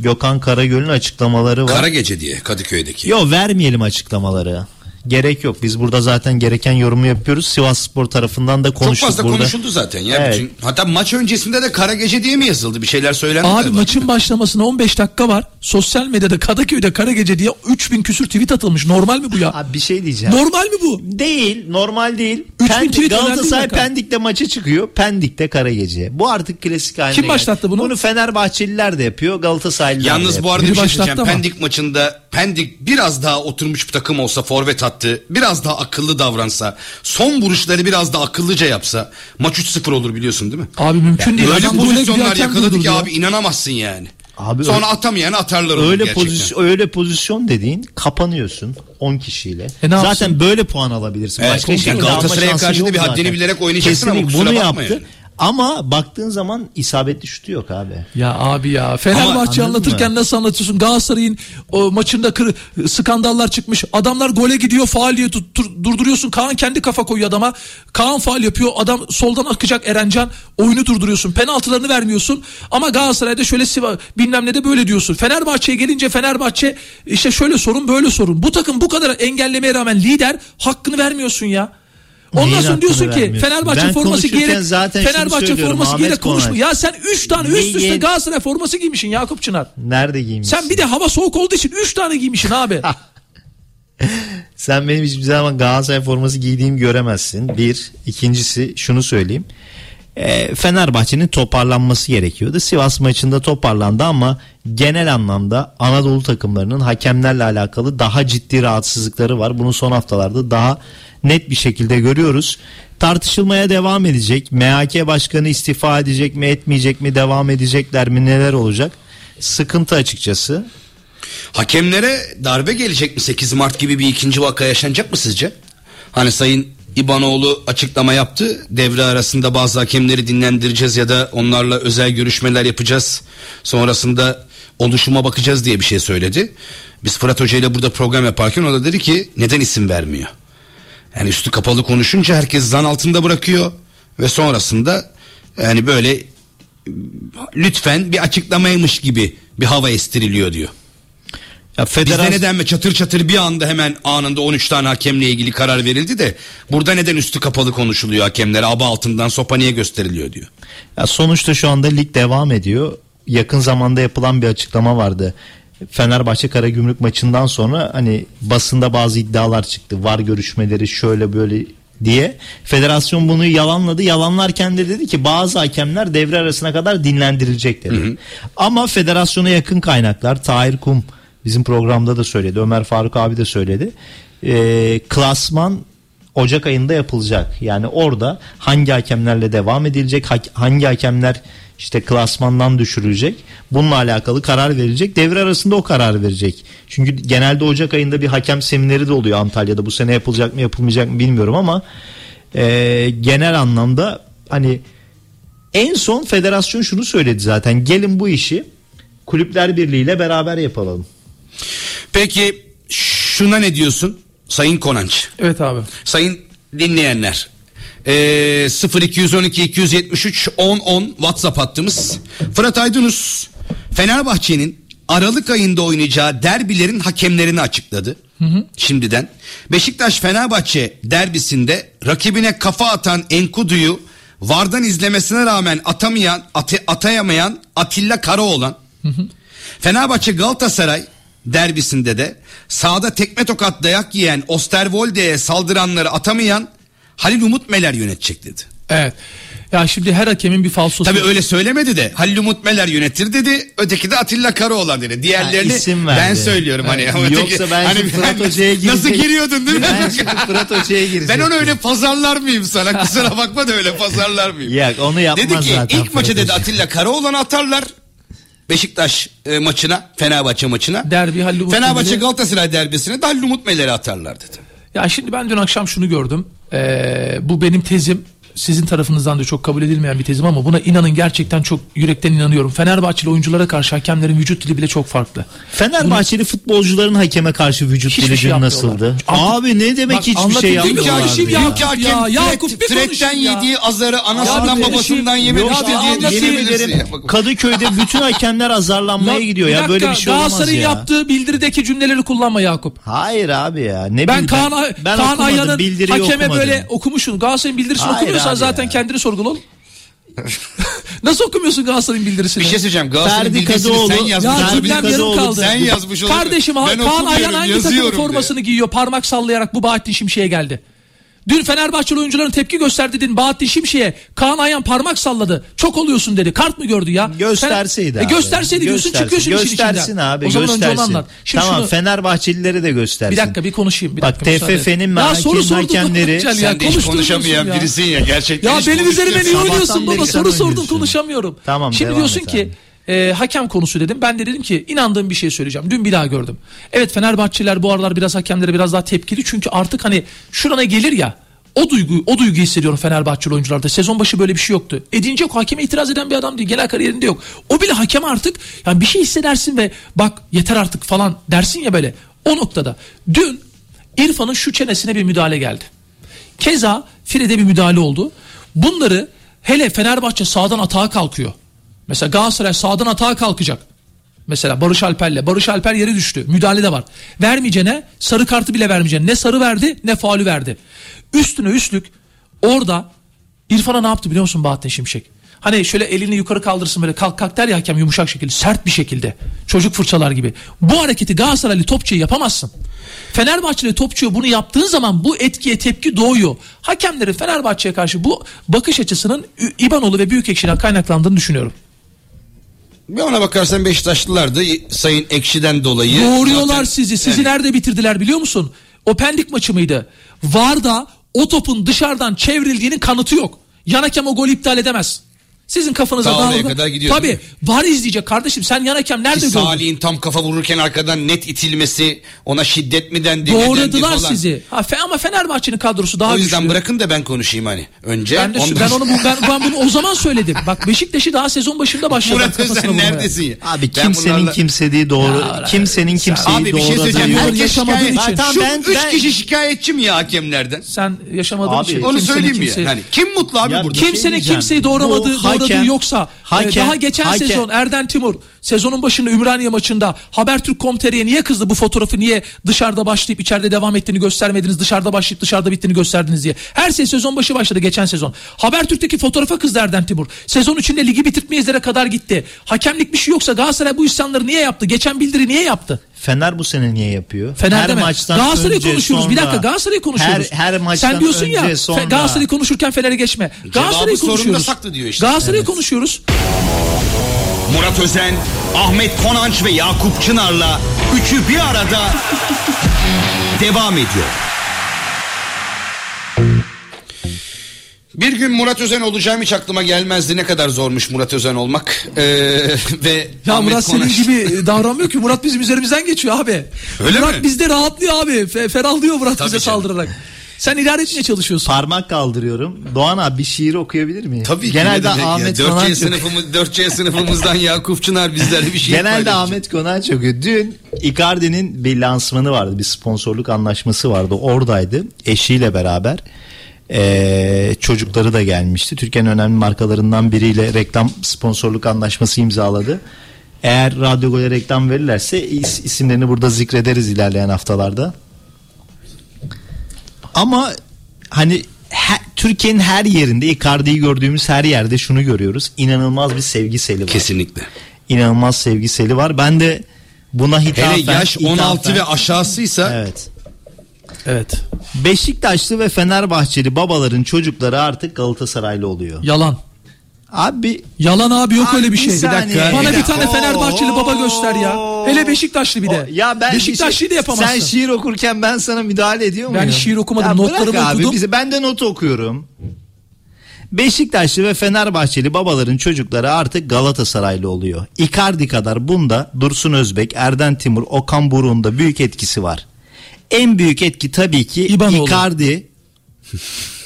Speaker 4: Gökhan Karagöl'ün açıklamaları var.
Speaker 2: Kara gece diye Kadıköy'deki.
Speaker 4: Yok vermeyelim açıklamaları. Gerek yok. Biz burada zaten gereken yorumu yapıyoruz. Sivas Spor tarafından da
Speaker 2: Çok
Speaker 4: konuştuk
Speaker 2: fazla
Speaker 4: burada.
Speaker 2: konuşuldu zaten ya.
Speaker 4: Evet.
Speaker 2: Bütün, hatta maç öncesinde de Kara Gece diye mi yazıldı? Bir şeyler söylendi.
Speaker 10: Abi
Speaker 2: galiba.
Speaker 10: maçın başlamasına 15 dakika var. Sosyal medyada Kadıköy'de kara gece diye 3000 küsür tweet atılmış. Normal mi bu ya?
Speaker 4: Abi bir şey diyeceğim.
Speaker 10: Normal mi bu?
Speaker 4: Değil, normal değil.
Speaker 10: Üç bin
Speaker 4: Pendik,
Speaker 10: tweet
Speaker 4: Galatasaray. Pendik'te maça çıkıyor. Pendik'te kara gece. Bu artık klasik haline
Speaker 10: Kim
Speaker 4: geldi.
Speaker 10: başlattı bunu?
Speaker 4: Bunu Fenerbahçeliler de yapıyor, Galatasaraylılar da
Speaker 2: Yalnız bu
Speaker 4: yapıyor.
Speaker 2: arada
Speaker 10: Biri
Speaker 2: bir şey
Speaker 10: ama.
Speaker 2: Pendik maçında Pendik biraz daha oturmuş bir takım olsa forvet attı. Biraz daha akıllı davransa. Son vuruşları biraz daha akıllıca yapsa. Maç 3-0 olur biliyorsun değil mi?
Speaker 10: Abi mümkün değil.
Speaker 2: Öyle pozisyonlar yakaladı ki
Speaker 10: ya.
Speaker 2: abi inanamazsın yani.
Speaker 4: Abi
Speaker 2: Sonra
Speaker 4: öyle-
Speaker 2: atamayan atarlar onu
Speaker 4: Öyle
Speaker 2: gerçekten.
Speaker 4: pozisyon öyle pozisyon dediğin kapanıyorsun 10 kişiyle.
Speaker 10: E
Speaker 4: Zaten
Speaker 10: yapsın?
Speaker 4: böyle puan alabilirsin.
Speaker 2: Evet,
Speaker 4: Başka alma
Speaker 2: Galatasaray'a karşı da bir haddini bilerek oynayacaksın ama
Speaker 4: Kesinlikle
Speaker 2: kusura
Speaker 4: bunu yaptı.
Speaker 2: yani.
Speaker 4: Ama baktığın zaman isabetli şutu yok abi.
Speaker 10: Ya abi ya Fenerbahçe anlatırken
Speaker 4: anladın
Speaker 10: nasıl anlatıyorsun? Galatasaray'ın o maçında kır, skandallar çıkmış. Adamlar gole gidiyor faal diye tut- tur- durduruyorsun. Kaan kendi kafa koyuyor adama. Kaan faal yapıyor. Adam soldan akacak Erencan. Oyunu durduruyorsun. Penaltılarını vermiyorsun. Ama Galatasaray'da şöyle Siva, bilmem ne de böyle diyorsun. Fenerbahçe'ye gelince Fenerbahçe işte şöyle sorun böyle sorun. Bu takım bu kadar engellemeye rağmen lider hakkını vermiyorsun ya. Ondan sonra diyorsun ki? Fenerbahçe
Speaker 4: Ben
Speaker 10: forması giyerek
Speaker 4: zaten
Speaker 10: Fenerbahçe forması giyerek konuşma. Ya sen 3 tane üst üste Galatasaray forması giymişsin Yakup Çınar.
Speaker 4: Nerede giymişsin?
Speaker 10: Sen bir de hava soğuk olduğu için 3 tane giymişsin abi.
Speaker 4: Sen benim hiçbir zaman Galatasaray forması giydiğimi göremezsin. Bir. ikincisi şunu söyleyeyim. E, Fenerbahçe'nin toparlanması gerekiyordu. Sivas maçında toparlandı ama genel anlamda Anadolu takımlarının hakemlerle alakalı daha ciddi rahatsızlıkları var. Bunu son haftalarda daha net bir şekilde görüyoruz. Tartışılmaya devam edecek. MHK başkanı istifa edecek mi etmeyecek mi devam edecekler mi neler olacak? Sıkıntı açıkçası.
Speaker 2: Hakemlere darbe gelecek mi? 8 Mart gibi bir ikinci vaka yaşanacak mı sizce? Hani Sayın İbanoğlu açıklama yaptı. Devre arasında bazı hakemleri dinlendireceğiz ya da onlarla özel görüşmeler yapacağız. Sonrasında oluşuma bakacağız diye bir şey söyledi. Biz Fırat Hoca ile burada program yaparken o da dedi ki neden isim vermiyor? Yani üstü kapalı konuşunca herkes zan altında bırakıyor ve sonrasında yani böyle lütfen bir açıklamaymış gibi bir hava estiriliyor diyor.
Speaker 4: Ya
Speaker 2: Bizde
Speaker 4: federasyon
Speaker 2: neden mi çatır çatır bir anda hemen anında 13 tane hakemle ilgili karar verildi de burada neden üstü kapalı konuşuluyor hakemler aba altından sopa niye gösteriliyor diyor.
Speaker 4: Ya sonuçta şu anda lig devam ediyor. Yakın zamanda yapılan bir açıklama vardı. Fenerbahçe Karagümrük maçından sonra hani basında bazı iddialar çıktı. Var görüşmeleri şöyle böyle diye. Federasyon bunu yalanladı. Yalanlarken de dedi ki bazı hakemler devre arasına kadar dinlendirilecek dedi. Ama federasyona yakın kaynaklar Tahir Kum bizim programda da söyledi. Ömer Faruk abi de söyledi. Ee, klasman Ocak ayında yapılacak. Yani orada hangi hakemlerle devam edilecek, hangi hakemler işte klasmandan düşürülecek. Bununla alakalı karar verilecek. Devre arasında o karar verecek. Çünkü genelde Ocak ayında bir hakem semineri de oluyor Antalya'da. Bu sene yapılacak mı yapılmayacak mı bilmiyorum ama e, genel anlamda hani en son federasyon şunu söyledi zaten gelin bu işi kulüpler birliğiyle beraber yapalım.
Speaker 2: Peki şuna ne diyorsun Sayın Konanç?
Speaker 10: Evet abi.
Speaker 2: Sayın dinleyenler. Ee, 0212 273 10 10 WhatsApp hattımız. Fırat Aydınus Fenerbahçe'nin Aralık ayında oynayacağı derbilerin hakemlerini açıkladı. Şimdiden. Beşiktaş Fenerbahçe derbisinde rakibine kafa atan Enkudu'yu Vardan izlemesine rağmen atamayan, ate- atayamayan Atilla Karaoğlan. Fenerbahçe Galatasaray derbisinde de sahada tekme tokat dayak yiyen Osterwolde'ye saldıranları atamayan Halil Umut Meler yönetecek dedi.
Speaker 10: Evet. Ya şimdi her hakemin bir falsosu.
Speaker 2: Tabii öyle söylemedi de Halil Umut Meler yönetir dedi. Öteki de Atilla Karaoğlan dedi. Diğerlerini
Speaker 4: Ha, isim verdi.
Speaker 2: ben söylüyorum hani.
Speaker 4: Evet.
Speaker 2: Ama öteki-
Speaker 4: Yoksa ben şimdi Fırat
Speaker 2: ben-
Speaker 4: Hoca'ya
Speaker 2: Nasıl
Speaker 4: girecek-
Speaker 2: giriyordun değil mi?
Speaker 4: Ben şimdi Fırat Hoca'ya
Speaker 2: Ben
Speaker 4: girecektim.
Speaker 2: onu öyle pazarlar mıyım sana? Kusura bakma da öyle pazarlar mıyım?
Speaker 4: Yok onu yapmaz
Speaker 2: Dedi ki
Speaker 4: zaten
Speaker 2: ilk maçı
Speaker 4: Fırat
Speaker 2: dedi. Atilla Karaoğlan'ı atarlar. Beşiktaş e, maçına, Fenerbahçe maçına.
Speaker 10: Derbi Halil Umut
Speaker 2: Fenerbahçe
Speaker 10: Meler'i-
Speaker 2: Galatasaray derbisine de Halil Umut Meler'i atarlar dedi.
Speaker 10: Ya şimdi ben dün akşam şunu gördüm. Ee, bu benim tezim. Sizin tarafınızdan da çok kabul edilmeyen bir tezim ama buna inanın gerçekten çok yürekten inanıyorum. Fenerbahçeli oyunculara karşı hakemlerin vücut dili bile çok farklı.
Speaker 4: Fenerbahçeli futbolların hakeme karşı vücut dili
Speaker 10: şey yapmıyorlar.
Speaker 4: nasıldı? Abi ne demek
Speaker 10: Bak,
Speaker 4: hiçbir şey
Speaker 10: anlatayım. Dünkü
Speaker 4: yapmıyorlar
Speaker 10: akşam
Speaker 4: ya.
Speaker 10: ya-
Speaker 2: Dünkü hakem
Speaker 10: Ya Yakup konuşayım ya.
Speaker 2: yediği azarı anasından
Speaker 10: Ya
Speaker 2: babasından
Speaker 10: konuşayım.
Speaker 2: yememiş
Speaker 10: Yok, bir
Speaker 2: diye diyebilirsin. Ya
Speaker 4: Kadıköy'de bütün hakemler azarlanmaya
Speaker 10: Ya,
Speaker 4: gidiyor ya. Böyle bir şey olmaz
Speaker 10: Galatasaray'ın
Speaker 4: ya.
Speaker 10: yaptığı bildirideki cümleleri kullanma Yakup.
Speaker 4: Hayır abi ya. Ne
Speaker 10: Ben Kaan,
Speaker 4: ben
Speaker 10: Kaan Ayhan'ın hakeme böyle okumuşsun. Galatasaray'ın bildirisini
Speaker 4: Hayır
Speaker 10: okumuyorsan zaten
Speaker 4: ya.
Speaker 10: kendini sorgula oğlum. Nasıl okumuyorsun Galatasaray'ın bildirisini?
Speaker 2: Bir şey söyleyeceğim. Galatasaray'ın
Speaker 4: Ferdi
Speaker 2: bildirisini
Speaker 4: Kadıoğlu-
Speaker 2: sen yazmış
Speaker 10: Ya cümlem yarım kaldı.
Speaker 2: Sen yazmış olabilir.
Speaker 10: Kardeşim
Speaker 2: Ben
Speaker 10: Kaan Ayhan hangi takımın formasını giyiyor parmak sallayarak bu Bahattin Şimşek'e geldi. Dün Fenerbahçeli oyuncuların tepki gösterdi dedin Bahattin Şimşek'e Kaan Ayhan parmak salladı. Çok oluyorsun dedi. Kart mı gördü ya?
Speaker 4: Gösterseydi
Speaker 10: Fe-
Speaker 4: abi.
Speaker 10: E gösterseydi diyorsun
Speaker 4: Göstersin.
Speaker 10: çıkıyorsun işin içinden.
Speaker 4: Göstersin abi
Speaker 10: O zaman önce
Speaker 4: göstersin.
Speaker 10: onu anlat. Şimdi
Speaker 4: tamam
Speaker 10: şunu,
Speaker 4: Fenerbahçelileri de göstersin.
Speaker 10: bir dakika bir konuşayım. Bir
Speaker 4: Bak,
Speaker 10: dakika, et.
Speaker 4: TFF'nin
Speaker 10: Ya
Speaker 4: hakem- hakemleri-
Speaker 10: Gonçal ya,
Speaker 2: Sen de hiç konuşamayan
Speaker 10: ya.
Speaker 2: birisin ya gerçekten.
Speaker 10: Ya benim üzerime niye oynuyorsun baba?
Speaker 4: sen
Speaker 10: Soru sordun
Speaker 4: oynuyorsun.
Speaker 10: konuşamıyorum.
Speaker 4: Tamam,
Speaker 10: Şimdi diyorsun ki e, hakem konusu dedim. Ben de dedim ki inandığım bir şey söyleyeceğim. Dün bir daha gördüm. Evet Fenerbahçeliler bu aralar biraz hakemlere biraz daha tepkili. Çünkü artık hani şurana gelir ya. O duygu, o duyguyu hissediyorum Fenerbahçeli oyuncularda. Sezon başı böyle bir şey yoktu. Edince yok hakeme itiraz eden bir adam değil. Genel kariyerinde yok. O bile hakem artık yani bir şey hissedersin ve bak yeter artık falan dersin ya böyle. O noktada. Dün İrfan'ın şu çenesine bir müdahale geldi. Keza Fred'e bir müdahale oldu. Bunları hele Fenerbahçe sağdan atağa kalkıyor. Mesela Galatasaray sağdan atağa kalkacak. Mesela Barış Alper'le. Barış Alper yere düştü. Müdahale de var. Vermeyeceğine sarı kartı bile vermeyeceğine. Ne sarı verdi ne faulü verdi. Üstüne üstlük orada İrfan'a ne yaptı biliyor musun Bahattin Şimşek? Hani şöyle elini yukarı kaldırsın böyle kalk kalk der ya hakem yumuşak şekilde sert bir şekilde çocuk fırçalar gibi. Bu hareketi Galatasaraylı topçuya yapamazsın. Fenerbahçeli topçuya bunu yaptığın zaman bu etkiye tepki doğuyor. Hakemlerin Fenerbahçe'ye karşı bu bakış açısının İbanoğlu ve Büyükekşi'den kaynaklandığını düşünüyorum.
Speaker 2: Bir ona bakarsan Beşiktaşlılar da Sayın Ekşi'den dolayı.
Speaker 10: Doğuruyorlar
Speaker 2: zaten-
Speaker 10: sizi. Sizi
Speaker 2: Yani
Speaker 10: nerede bitirdiler biliyor musun? O Pendik maçı mıydı? Varda o topun dışarıdan çevrildiğinin kanıtı yok. Yan hakem o golü iptal edemez. Sizin kafanıza daha
Speaker 2: oraya kadar gidiyor,
Speaker 10: Tabii. Var izleyecek kardeşim. Sen yan hakem nerede
Speaker 2: Ki
Speaker 10: gördün?
Speaker 2: Salih'in tam kafa vururken arkadan net itilmesi ona şiddet mi dendi? dendi
Speaker 10: Doğradılar
Speaker 2: falan.
Speaker 10: sizi. Ha, fe, ama Fenerbahçe'nin kadrosu daha
Speaker 2: O yüzden
Speaker 10: güçlü.
Speaker 2: bırakın da ben konuşayım hani. Önce
Speaker 10: Ben, de,
Speaker 2: ondan
Speaker 10: ben onu ben, ben bunu o zaman söyledim. Bak Beşiktaş'ı daha sezon başında başladı.
Speaker 2: Murat Özen neredesin ya?
Speaker 4: Abi
Speaker 2: Ben
Speaker 4: kimsenin
Speaker 2: bunlarla-
Speaker 4: kimsediği doğru.
Speaker 10: Ya,
Speaker 4: kimsenin kimseyi
Speaker 2: Abi bir şey söyleyeceğim. Herkes
Speaker 10: yaşamadığın
Speaker 2: şikayet.
Speaker 10: için.
Speaker 4: Tamam,
Speaker 2: Şu
Speaker 4: ben-
Speaker 2: üç
Speaker 4: ben-
Speaker 2: kişi şikayetçi mi ya hakemlerden?
Speaker 10: Sen yaşamadığın
Speaker 4: Abi,
Speaker 10: için.
Speaker 2: Onu söyleyeyim mi? Yani kim mutlu abi burada?
Speaker 4: şey
Speaker 10: Kimsenin kimseyi doğramadığı,
Speaker 4: Hakem-
Speaker 10: yoksa e,
Speaker 4: hakem-
Speaker 10: daha geçen
Speaker 4: hakem-
Speaker 10: sezon Erden Timur sezonun başında Ümraniye maçında Habertürk.com.tr'ye niye kızdı bu fotoğrafı niye dışarıda başlayıp içeride devam ettiğini göstermediniz dışarıda başlayıp dışarıda bittiğini gösterdiniz diye. Her şey sezon başı başladı geçen sezon. Habertürk'teki fotoğrafa kızdı Erden Timur. Sezon içinde ligi bitirtmeyizlere kadar gitti. Hakemlik bir şey yoksa Galatasaray bu isyanları niye yaptı? Geçen bildiri niye yaptı?
Speaker 4: Fener bu sene niye yapıyor?
Speaker 10: Fener'de
Speaker 4: her maçtan
Speaker 10: Galatasaray'ı
Speaker 4: önce,
Speaker 10: konuşuyoruz.
Speaker 4: sonra,
Speaker 10: bir dakika Galatasaray'ı konuşuyoruz.
Speaker 4: Her, her maçtan
Speaker 10: Sen diyorsun
Speaker 4: önce,
Speaker 10: ya
Speaker 4: sonra.
Speaker 10: Galatasaray'ı konuşurken Fener'e geçme. Galatasaray'ı
Speaker 2: sorunda
Speaker 10: konuşuyoruz.
Speaker 2: saklı diyor işte.
Speaker 10: Galatasaray'ı konuşuyoruz.
Speaker 9: Murat Özen, Ahmet Konanç ve Yakup Çınar'la üçü bir arada devam ediyor.
Speaker 2: Bir gün Murat Özen olacağım hiç aklıma gelmezdi. Ne kadar zormuş Murat Özen olmak. Ee, ve
Speaker 10: Ya
Speaker 2: Ahmet
Speaker 10: Murat
Speaker 2: Konaş.
Speaker 10: senin gibi davranmıyor ki. Murat bizim üzerimizden geçiyor abi.
Speaker 2: Öyle
Speaker 10: Murat
Speaker 2: mi?
Speaker 10: bizde rahatlıyor abi. Fe, ferahlıyor Murat
Speaker 2: Tabii
Speaker 10: bize
Speaker 2: canım.
Speaker 10: saldırarak. Sen idare etmeye çalışıyorsun.
Speaker 4: Parmak kaldırıyorum. Doğan abi bir şiir okuyabilir miyim?
Speaker 2: Tabii ki.
Speaker 4: Genelde
Speaker 2: ne demek ya?
Speaker 4: Ahmet
Speaker 2: 4C
Speaker 4: Konan
Speaker 2: sınıfımız 4C sınıfımızdan Yakup Çınar bizlerle bir şey
Speaker 4: Genelde. Ahmet Konan çöküyor. Dün Icardi'nin bir lansmanı vardı. Bir sponsorluk anlaşması vardı. Oradaydı. Eşiyle beraber. Ee, çocukları da gelmişti. Türkiye'nin önemli markalarından biriyle reklam sponsorluk anlaşması imzaladı. Eğer Radyo Gol'e reklam verirlerse is- isimlerini burada zikrederiz ilerleyen haftalarda. Ama hani Türkiye'nin her yerinde Icardi'yi gördüğümüz her yerde şunu görüyoruz. İnanılmaz bir sevgi seli var.
Speaker 2: Kesinlikle.
Speaker 4: İnanılmaz sevgi seli var. Ben de buna hitafen...
Speaker 2: Hele yaş 16
Speaker 4: hitafen-
Speaker 2: ve aşağısıysa
Speaker 4: Evet.
Speaker 10: Evet.
Speaker 4: Beşiktaşlı ve Fenerbahçeli babaların çocukları artık Galatasaraylı oluyor.
Speaker 10: Yalan.
Speaker 4: Abi
Speaker 10: Yalan abi yok
Speaker 4: Abi
Speaker 10: öyle bir
Speaker 4: bir
Speaker 10: şey.
Speaker 4: saniye.
Speaker 10: Bana
Speaker 4: Bir
Speaker 10: bir
Speaker 4: dakika.
Speaker 10: tane Fenerbahçeli baba göster ya. Hele Beşiktaşlı bir de.
Speaker 4: O- ya ben
Speaker 10: Beşiktaşlıyı da yapamazsın.
Speaker 4: Sen şiir okurken ben sana müdahale ediyor
Speaker 10: Ben
Speaker 4: muyum?
Speaker 10: şiir okumadım,
Speaker 4: Ya bırak
Speaker 10: notlarımı
Speaker 4: abi,
Speaker 10: okudum.
Speaker 4: bize- ben de not okuyorum. Beşiktaşlı ve Fenerbahçeli babaların çocukları artık Galatasaraylı oluyor. Icardi kadar bunda Dursun Özbek, Erden Timur, Okan Buruk'un da büyük etkisi var. En büyük etki tabii ki
Speaker 10: İbanoğlu.
Speaker 4: Icardi.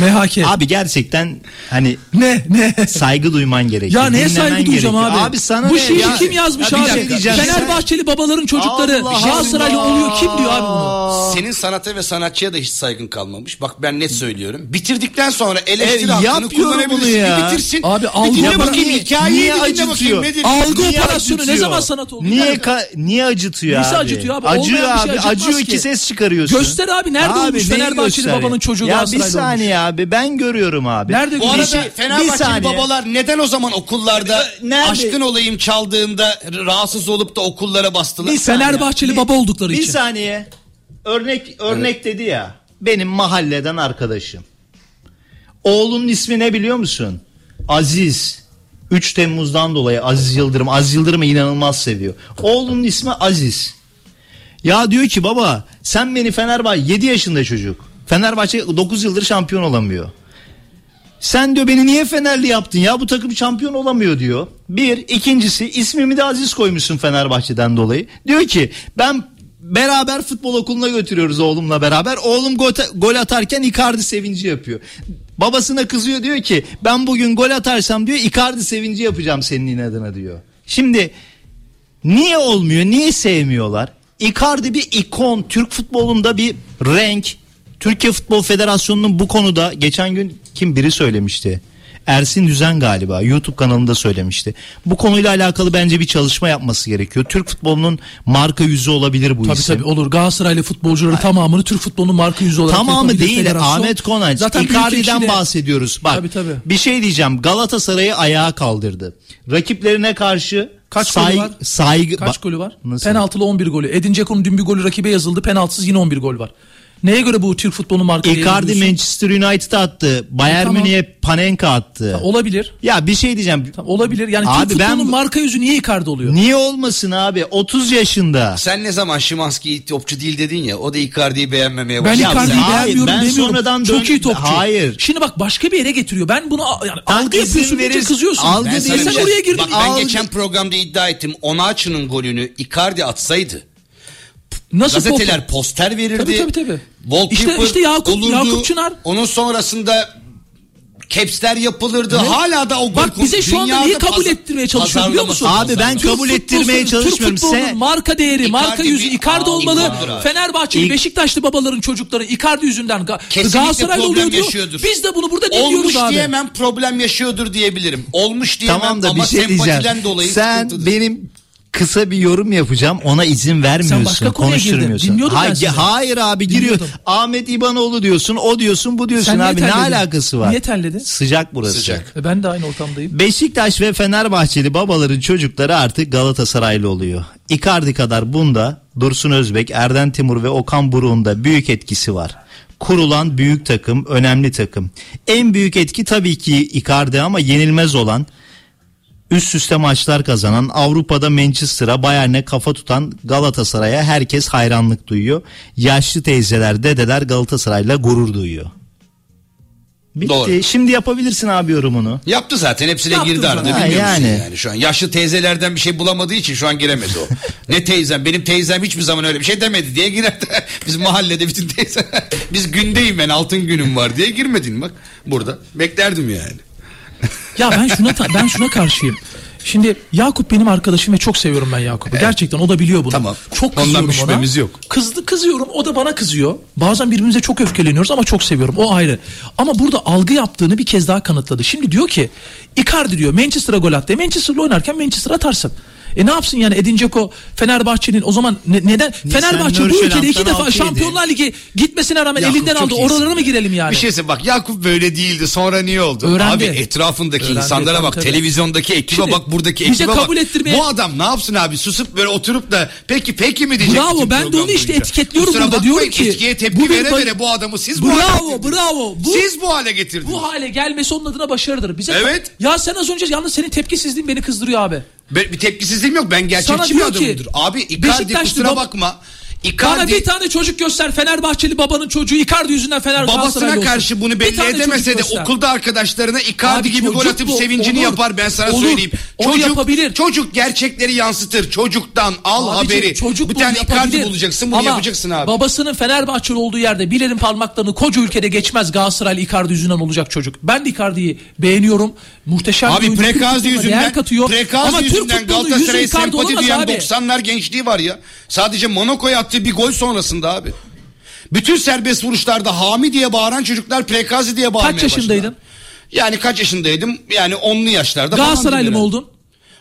Speaker 10: MHK.
Speaker 4: Abi gerçekten hani
Speaker 10: Ne ne?
Speaker 4: saygı duyman gerekiyor.
Speaker 10: Ya neye saygı duyacağım
Speaker 4: gerekiyor.
Speaker 10: abi?
Speaker 4: Abi sana
Speaker 10: Bu
Speaker 4: ne
Speaker 10: şiiri
Speaker 4: ya?
Speaker 10: kim yazmış
Speaker 4: Ya bir
Speaker 10: abi?
Speaker 4: şey.
Speaker 10: Fenerbahçeli babaların çocukları Galatasaraylı oluyor. Kim diyor abi bunu?
Speaker 2: senin sanata ve sanatçıya da hiç saygın kalmamış. Bak ben net söylüyorum. Bitirdikten sonra eleştiri
Speaker 4: E,
Speaker 2: hakkını kullanabilirsin.
Speaker 4: ya.
Speaker 2: Bir bitirsin.
Speaker 10: Abi,
Speaker 2: bir
Speaker 10: algı
Speaker 2: dinle
Speaker 10: yapar-
Speaker 2: bakayım hikayeyi
Speaker 4: niye
Speaker 2: bir
Speaker 4: acıtıyor?
Speaker 2: bakayım?
Speaker 10: Algı
Speaker 4: Niye
Speaker 10: operasyonu ne zaman sanat oldu?
Speaker 4: Niye ka- niye acıtıyor
Speaker 10: Nesi
Speaker 4: abi?
Speaker 10: acıtıyor abi?
Speaker 4: Acıyor
Speaker 10: Olmayan bir şey
Speaker 4: abi. acıyor
Speaker 10: ki.
Speaker 4: iki ses çıkarıyorsun.
Speaker 10: Göster abi, nerede olmuş
Speaker 4: neyi
Speaker 10: Fenerbahçeli babanın çocuğu
Speaker 4: Ya bir saniye abi ben görüyorum abi.
Speaker 10: Nerede
Speaker 2: Bu
Speaker 10: Bir
Speaker 2: arada
Speaker 10: şey-
Speaker 4: bir
Speaker 2: Fenerbahçeli babalar neden o zaman okullarda
Speaker 4: Nerede?
Speaker 2: aşkın olayım çaldığında rahatsız olup da okullara bastılar?
Speaker 4: Bir saniye.
Speaker 10: Fenerbahçeli
Speaker 4: Bir-
Speaker 10: baba oldukları
Speaker 4: bir
Speaker 10: için.
Speaker 4: saniye. Örnek örnek dedi ya. Benim mahalleden arkadaşım. Oğlunun ismi ne biliyor musun? Aziz. 3 Temmuz'dan dolayı Aziz Yıldırım. Aziz Yıldırım'ı inanılmaz seviyor. Oğlunun ismi Aziz. Ya diyor ki baba sen beni Fenerbahçe 7 yaşında çocuk. Fenerbahçe 9 yıldır şampiyon olamıyor. Sen diyor beni niye Fenerli yaptın ya bu takım şampiyon olamıyor diyor. Bir ikincisi ismimi de Aziz koymuşsun Fenerbahçe'den dolayı. Diyor ki ben beraber futbol okuluna götürüyoruz oğlumla beraber. Oğlum gol, atarken Icardi sevinci yapıyor. Babasına kızıyor diyor ki ben bugün gol atarsam diyor Icardi sevinci yapacağım senin inadına diyor. Şimdi niye olmuyor niye sevmiyorlar? Icardi bir ikon Türk futbolunda bir renk. Türkiye Futbol Federasyonu'nun bu konuda geçen gün kim biri söylemişti. Ersin Düzen galiba YouTube kanalında söylemişti. Bu konuyla alakalı bence bir çalışma yapması gerekiyor. Türk futbolunun marka yüzü olabilir bu
Speaker 10: Tabii
Speaker 4: isim.
Speaker 10: tabii olur. Galatasaraylı futbolcuları tamamını Türk futbolunun marka yüzü olarak
Speaker 4: Tamamı değil
Speaker 10: federasyon.
Speaker 4: Ahmet Konaç.
Speaker 10: Zaten
Speaker 4: Icardi'den bahsediyoruz. Bak
Speaker 10: Tabii, tabii.
Speaker 4: bir şey diyeceğim. Galatasaray'ı ayağa kaldırdı. Rakiplerine karşı
Speaker 10: Kaç
Speaker 4: say-
Speaker 10: golü var?
Speaker 4: saygı
Speaker 10: Kaç golü var?
Speaker 4: Nasıl?
Speaker 10: Penaltılı 11 golü. Edin Dzeko'nun dün bir golü rakibe yazıldı. Penaltısız yine 11 gol var. Neye göre bu Türk futbolunun marka
Speaker 4: Icardi? Manchester United attı. Bayern
Speaker 10: Tamam.
Speaker 4: Münih'e Panenka attı.
Speaker 10: Olabilir.
Speaker 4: Ya bir şey diyeceğim.
Speaker 10: Tamam, olabilir. Yani
Speaker 4: Abi
Speaker 10: Türk
Speaker 4: ben-
Speaker 10: futbolunun marka yüzü niye Icardi oluyor?
Speaker 4: Niye olmasın abi? 30 yaşında.
Speaker 2: Sen ne zaman Şimanski topçu değil dedin ya o da Icardi'yi beğenmemeye
Speaker 10: Ben
Speaker 2: başladı.
Speaker 4: Ya
Speaker 10: Icardi'yi beğenmiyorum
Speaker 4: ben
Speaker 10: demiyorum.
Speaker 4: sonradan
Speaker 10: Çok
Speaker 4: dön-
Speaker 10: iyi topçu.
Speaker 4: Hayır.
Speaker 10: Şimdi bak başka bir yere getiriyor. Ben bunu yani
Speaker 4: Tam
Speaker 10: algı yapıyorsun
Speaker 4: verirsin.
Speaker 10: kızıyorsun.
Speaker 4: Algı
Speaker 2: Ben
Speaker 10: Ben
Speaker 4: değil.
Speaker 2: bir
Speaker 10: sen
Speaker 2: şey-
Speaker 10: oraya girdin.
Speaker 2: Bak ben
Speaker 4: Algı-
Speaker 2: geçen programda iddia ettim. Onaçı'nın golünü Icardi atsaydı
Speaker 10: Nasıl
Speaker 2: gazeteler
Speaker 10: pop-
Speaker 2: poster verirdi.
Speaker 10: Tabii, tabii, tabii.
Speaker 2: Wallpaper
Speaker 10: İşte- işte Yakup-
Speaker 2: olurdu.
Speaker 10: Yakup Çınar.
Speaker 2: Onun sonrasında capsler yapılırdı.
Speaker 10: Ne?
Speaker 2: Hala da o
Speaker 10: Bak bize şu anda niye kabul
Speaker 2: pazar-
Speaker 10: ettirmeye çalışıyor biliyor musun?
Speaker 4: Abi ben
Speaker 2: pazarlaması.
Speaker 4: kabul
Speaker 10: Türk
Speaker 4: ettirmeye çalışmıyorum.
Speaker 10: Türk futbolunun
Speaker 4: Sen-
Speaker 10: marka değeri,
Speaker 2: Icardi
Speaker 10: marka yüzü
Speaker 2: bir-
Speaker 10: Icardi
Speaker 2: Aa,
Speaker 10: olmalı.
Speaker 2: Icardi.
Speaker 10: Fenerbahçeli,
Speaker 4: İk-
Speaker 10: Beşiktaşlı babaların çocukları Icardi yüzünden
Speaker 2: Kesinlikle
Speaker 10: Galatasaraylı
Speaker 2: problem
Speaker 10: oluyor diyor.
Speaker 2: yaşıyordur.
Speaker 10: Biz de bunu burada dinliyoruz
Speaker 2: Olmuş
Speaker 10: abi.
Speaker 2: diyemem problem yaşıyordur diyebilirim. Olmuş diyemem
Speaker 4: Tamam da
Speaker 2: ama
Speaker 4: bir şey
Speaker 2: sempatiden
Speaker 4: diyeceğim.
Speaker 2: dolayı
Speaker 4: Sen benim kısa bir yorum yapacağım. Ona izin vermiyorsun.
Speaker 10: başka konuya girdin.
Speaker 4: konuşturmuyorsun.
Speaker 10: Dinliyordum ben
Speaker 4: Hayır, abi giriyor.
Speaker 10: Dinliyordum.
Speaker 4: Ahmet İbanoğlu diyorsun, o diyorsun, bu diyorsun
Speaker 10: Sen
Speaker 4: abi. Ne alakası var?
Speaker 10: Niye terledin?
Speaker 4: Sıcak burası.
Speaker 2: Sıcak.
Speaker 10: E Ben de aynı ortamdayım.
Speaker 4: Beşiktaş ve Fenerbahçeli babaların çocukları artık Galatasaraylı oluyor. Icardi kadar bunda Dursun Özbek, Erden Timur ve Okan Buruk'un da büyük etkisi var. Kurulan büyük takım, önemli takım. En büyük etki tabii ki Icardi ama yenilmez olan üst üste maçlar kazanan Avrupa'da Manchester'a Bayern'e kafa tutan Galatasaray'a herkes hayranlık duyuyor. Yaşlı teyzeler dedeler Galatasaray'la gurur duyuyor. Bitti.
Speaker 2: Doğru.
Speaker 4: Şimdi yapabilirsin abi yorumunu.
Speaker 2: Yaptı zaten hepsine
Speaker 10: Yaptı
Speaker 2: girdi arada musun
Speaker 4: yani.
Speaker 2: yani şu an. Yaşlı teyzelerden bir şey bulamadığı için şu an giremedi o. ne teyzem benim teyzem hiçbir zaman öyle bir şey demedi diye girerdi. Biz mahallede bütün teyze biz gündeyim ben altın günüm var diye girmedin bak burada. Beklerdim yani.
Speaker 10: Ya ben şuna ben şuna karşıyım. Şimdi Yakup benim arkadaşım ve çok seviyorum ben Yakup'u. Gerçekten o da biliyor bunu.
Speaker 2: Tamam.
Speaker 10: Çok
Speaker 2: Ondan
Speaker 10: kızıyorum
Speaker 2: bir şüphemiz
Speaker 10: ona.
Speaker 2: yok.
Speaker 10: Kızdı kızıyorum o da bana kızıyor. Bazen birbirimize çok öfkeleniyoruz ama çok seviyorum. O ayrı. Ama burada algı yaptığını bir kez daha kanıtladı. Şimdi diyor ki Icardi diyor Manchester'a gol attı. E, Manchester'la oynarken Manchester atarsın. E ne yapsın yani Edin Dzeko Fenerbahçe'nin o zaman ne- neden Fenerbahçe bu ülkede iki defa. Şampiyonlar Ligi gitmesine rağmen
Speaker 2: Yakup
Speaker 10: elinden aldı. Oralara mı girelim yani?
Speaker 2: Bir şey söyleyeyim bak Yakup böyle değildi sonra niye oldu?
Speaker 10: Öğrendi.
Speaker 2: Abi etrafındaki
Speaker 10: Öğrendi,
Speaker 2: insanlara
Speaker 10: tabii,
Speaker 2: bak
Speaker 10: tabii.
Speaker 2: televizyondaki ekibe
Speaker 10: Şimdi,
Speaker 2: bak buradaki ekibe
Speaker 10: kabul
Speaker 2: bak.
Speaker 10: ettirmeye-
Speaker 2: Bu adam ne yapsın abi susup böyle oturup da peki peki mi diyecek?
Speaker 10: Bravo, ben de onu işte
Speaker 2: boyunca.
Speaker 10: etiketliyorum
Speaker 2: Kusura
Speaker 10: burada.
Speaker 2: bakmayın,
Speaker 10: Diyorum ki,
Speaker 2: Eskiye tepki
Speaker 10: bu bir
Speaker 2: vere vere bu adamı siz bu hale
Speaker 10: Bravo
Speaker 2: getirdiniz.
Speaker 10: bravo. Bu,
Speaker 2: Siz bu hale getirdiniz.
Speaker 10: bu hale gelmesi onun adına başarıdır. Bize
Speaker 2: Evet.
Speaker 10: Ya sen az önce yalnız senin tepkisizliğin beni kızdırıyor abi.
Speaker 2: Bir tepkisizliğim yok ben gerçekçi bir
Speaker 10: diyor ki,
Speaker 2: adamımdır. Abi Icardi kusura
Speaker 10: bab-
Speaker 2: bakma.
Speaker 10: Bana
Speaker 2: Icardi
Speaker 10: bir tane çocuk göster Fenerbahçeli babanın çocuğu Icardi yüzünden Fener Galatasaraylı
Speaker 2: babasına
Speaker 10: olsun.
Speaker 2: karşı bunu
Speaker 10: Bir
Speaker 2: belli edemese de
Speaker 10: göster.
Speaker 2: okulda arkadaşlarına Icardi
Speaker 10: Abi
Speaker 2: gibi gol atıp
Speaker 10: bu,
Speaker 2: sevincini
Speaker 10: olur,
Speaker 2: yapar ben sana
Speaker 10: olur.
Speaker 2: söyleyeyim.
Speaker 10: Onu
Speaker 2: Çocuk
Speaker 10: yapabilir.
Speaker 2: çocuk gerçekleri yansıtır. Çocuktan al
Speaker 10: Abicim,
Speaker 2: haberi.
Speaker 10: çocuk
Speaker 2: bir tane Icardi
Speaker 10: yapabilir.
Speaker 2: bulacaksın bunu
Speaker 10: Ama
Speaker 2: yapacaksın abi.
Speaker 10: Babasının Fenerbahçeli olduğu yerde Bilal'in parmaklarını koca ülkede geçmez Galatasaraylı Icardi yüzünden olacak çocuk. Ben de Icardi'yi beğeniyorum. Muhteşem bir
Speaker 2: Abi.
Speaker 10: Türk
Speaker 2: Prekazi yüzünden,
Speaker 10: katıyor.
Speaker 2: Prekazi
Speaker 10: Ama Türk
Speaker 2: yüzünden
Speaker 10: yüzü
Speaker 2: Galatasaray'a
Speaker 10: Icardi
Speaker 2: sempati duyan
Speaker 10: abi.
Speaker 2: 90'lar gençliği var ya. Sadece Monaco'ya attığı bir gol sonrasında abi. Bütün serbest vuruşlarda Hami diye bağıran çocuklar Prekazi diye bağırmaya
Speaker 10: Kaç yaşındaydın?
Speaker 2: başladılar. Yani kaç yaşındaydım? Yani onlu yaşlarda
Speaker 10: Galatasaraylı mı oldun?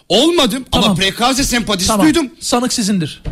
Speaker 2: Olmadım ama
Speaker 10: Tamam.
Speaker 2: Prekazi sempatisi
Speaker 10: Tamam.
Speaker 2: duydum.
Speaker 10: Sanık sizindir.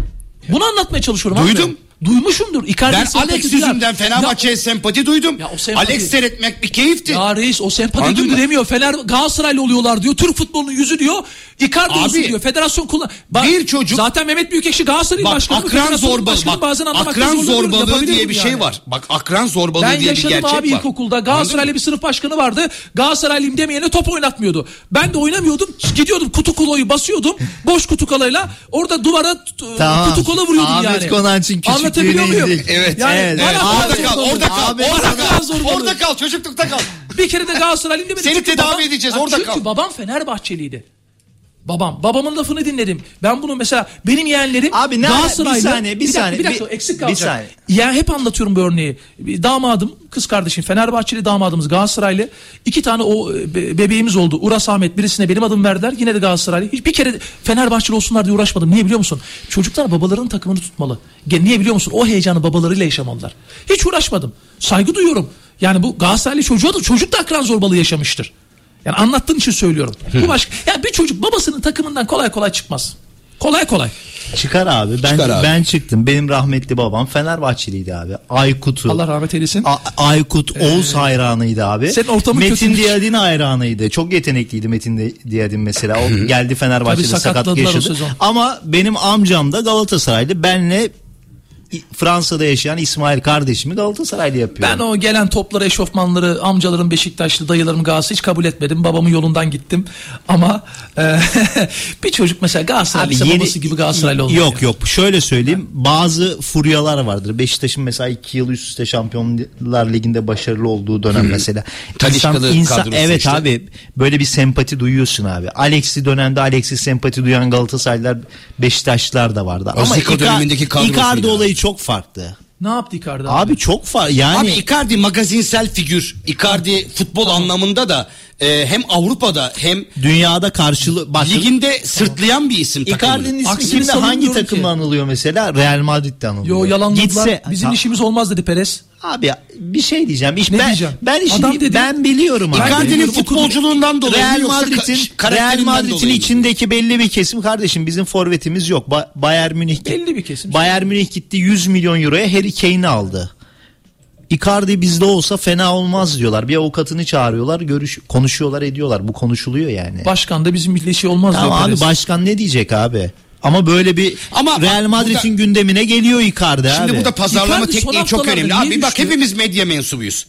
Speaker 10: Bunu anlatmaya çalışıyorum
Speaker 2: Duydum.
Speaker 10: abi. Duymuşumdur. Icardi
Speaker 2: Ben Alex yüzünden Fenerbahçe'ye sempati duydum.
Speaker 10: Ya o sempati-
Speaker 2: Alex seyretmek bir keyifti.
Speaker 10: Ya reis o sempati
Speaker 2: Anladın
Speaker 10: duydu
Speaker 2: mı?
Speaker 10: demiyor. Fener Galatasaraylı oluyorlar diyor. Türk futbolunun yüzü diyor. Icardi
Speaker 2: Abi,
Speaker 10: olsun diyor. Federasyon kullan. Bak,
Speaker 2: bir çocuk-
Speaker 10: Zaten Mehmet Büyükekşi Galatasaray'ın
Speaker 2: Bak
Speaker 10: başkanı.
Speaker 2: akran zorbalığı, bak,
Speaker 10: bazen
Speaker 2: akran zorbalığı diye bir şey
Speaker 10: yani.
Speaker 2: var. Bak akran zorbalığı
Speaker 10: Ben
Speaker 2: diye bir
Speaker 10: yaşadım
Speaker 2: gerçek
Speaker 10: abi
Speaker 2: var.
Speaker 10: ilkokulda.
Speaker 2: Anladın
Speaker 10: Galatasaraylı
Speaker 2: mı?
Speaker 10: bir sınıf başkanı vardı. Galatasaraylıyım demeyene top oynatmıyordu. Ben de oynamıyordum. Gidiyordum kutu koloyu basıyordum. Boş kutu kolayla. Orada duvara
Speaker 4: Tamam.
Speaker 10: kutu kola vuruyordum
Speaker 4: Ahmet
Speaker 10: yani.
Speaker 4: Konanç'ın küçüklüğüne
Speaker 10: Anlatabiliyor muyum?
Speaker 2: Evet.
Speaker 10: Yani
Speaker 4: Evet, evet.
Speaker 2: Orada kal, orada kal,
Speaker 4: Abi,
Speaker 2: orada kal,
Speaker 10: zorbalığı.
Speaker 2: orada kal, çocuklukta kal.
Speaker 10: Bir kere de Galatasaraylıyım demedim.
Speaker 2: Seni
Speaker 10: Çünkü
Speaker 2: tedavi
Speaker 10: babam-
Speaker 2: edeceğiz, orada
Speaker 10: çünkü
Speaker 2: kal.
Speaker 10: babam Fenerbahçeliydi. Babam. Babamın lafını dinledim. Ben bunu mesela benim yeğenlerim
Speaker 4: Abi ne-
Speaker 10: Galatasaraylı.
Speaker 4: bir saniye, bir
Speaker 10: dakika,
Speaker 4: saniye,
Speaker 10: Bir dakika
Speaker 4: bir-
Speaker 10: eksik
Speaker 4: bir
Speaker 10: kalacak.
Speaker 4: saniye.
Speaker 10: Ya hep anlatıyorum bu örneği. Bir Damadım, kız kardeşim Fenerbahçeli damadımız Galatasaraylı. İki tane o e, be- bebeğimiz oldu. Uras Ahmet birisine benim adımı verdiler. Yine de Galatasaraylı. Hiçbir kere de Fenerbahçeli olsunlar diye uğraşmadım. Niye biliyor musun? Çocuklar babalarının takımını tutmalı. Niye biliyor musun? O heyecanı babalarıyla yaşamalılar. Hiç uğraşmadım. Saygı duyuyorum. Yani bu Galatasaraylı çocuğa da çocuk da akran zorbalığı yaşamıştır. Yani anlattığın için söylüyorum. Bu başka. Ya bir çocuk babasının takımından kolay kolay çıkmaz. Kolay kolay.
Speaker 4: Çıkar abi. Ben
Speaker 2: Çıkar abi.
Speaker 4: ben çıktım. Benim rahmetli babam Fenerbahçeliydi abi. Aykut'u.
Speaker 10: Allah rahmet eylesin.
Speaker 4: A- Aykut Oğuz hayranıydı abi.
Speaker 10: Senin ortamın
Speaker 4: Metin
Speaker 10: kötüymüş.
Speaker 4: Diyadin hayranıydı. Çok yetenekliydi Metin Di- Diyadin mesela. O geldi Fenerbahçe'de sakat yaşadı. Ama benim amcam da Galatasaraylı. Benle Fransa'da yaşayan İsmail kardeşimi Galatasaraylı yapıyor.
Speaker 10: Ben o gelen topları, eşofmanları, amcalarım Beşiktaşlı, dayılarım Galatasaray hiç kabul etmedim. Babamın yolundan gittim. Ama e, bir çocuk mesela Galatasaraylı
Speaker 4: yeni-
Speaker 10: babası gibi Galatasaraylı olmuş.
Speaker 4: Yok yok şöyle söyleyeyim bazı furyalar vardır. Beşiktaş'ın mesela iki yıl üst üste Şampiyonlar Ligi'nde başarılı olduğu dönem mesela.
Speaker 2: Taliscalı kadrosu
Speaker 4: evet
Speaker 2: işte.
Speaker 4: abi böyle bir sempati duyuyorsun abi. Alex'i dönemde Alex'i sempati duyan Galatasaraylılar Beşiktaşlılar da vardı. Ama
Speaker 2: Zico
Speaker 4: Ica-
Speaker 2: dönemindeki kadrosuyla.
Speaker 4: Icardi olayı çok farklı.
Speaker 10: Ne yaptı Icardi abi?
Speaker 4: Abi çok farklı yani.
Speaker 2: Abi Icardi magazinsel figür. Icardi futbol anlamında da e, hem Avrupa'da hem
Speaker 4: dünyada karşılığı bak
Speaker 2: liginde sırtlayan bir isim takımını.
Speaker 4: Icardi'nin ismi
Speaker 10: Aksini
Speaker 4: kimde hangi
Speaker 10: savunmuyorum
Speaker 4: takımla
Speaker 10: ki.
Speaker 4: anılıyor mesela? Real Madrid'de anılıyor.
Speaker 10: Yo yalanladılar.
Speaker 4: Gitse
Speaker 10: Bizim
Speaker 4: Ta-
Speaker 10: işimiz olmaz dedi Perez.
Speaker 4: Abi bir şey diyeceğim. İş,
Speaker 10: Ne
Speaker 4: ben,
Speaker 10: diyeceğim?
Speaker 4: Ben işini,
Speaker 10: Adam dedi.
Speaker 4: ben biliyorum abi.
Speaker 2: Icardi'nin futbolculuğundan dolayı
Speaker 4: Real
Speaker 2: yoksa
Speaker 4: Madrid'in
Speaker 2: ka-
Speaker 4: Real
Speaker 2: karakterinden
Speaker 4: Madrid'in
Speaker 2: dolayı mı?
Speaker 4: içindeki belli bir kesim kardeşim bizim forvetimiz yok. Ba- Bayern Münih
Speaker 10: Belli bir kesim.
Speaker 4: Bayern Münih gitti 100 milyon euroya Harry Kane'i aldı. Icardi bizde olsa fena olmaz diyorlar. Bir avukatını çağırıyorlar, görüş konuşuyorlar, ediyorlar. Bu konuşuluyor yani.
Speaker 10: Başkan da bizim milli şey olmaz diyor
Speaker 4: abi
Speaker 10: Perez.
Speaker 4: başkan ne diyecek abi? Ama böyle bir
Speaker 2: Ama
Speaker 4: Real
Speaker 2: bak
Speaker 4: Madrid'in
Speaker 2: burada-
Speaker 4: gündemine geliyor Icardi
Speaker 2: Şimdi
Speaker 4: abi.
Speaker 2: burada pazarlama
Speaker 10: Icardi son
Speaker 2: tekniği çok
Speaker 10: haftalarda
Speaker 2: önemli. Abi bak
Speaker 10: düştü?
Speaker 2: hepimiz medya mensubuyuz.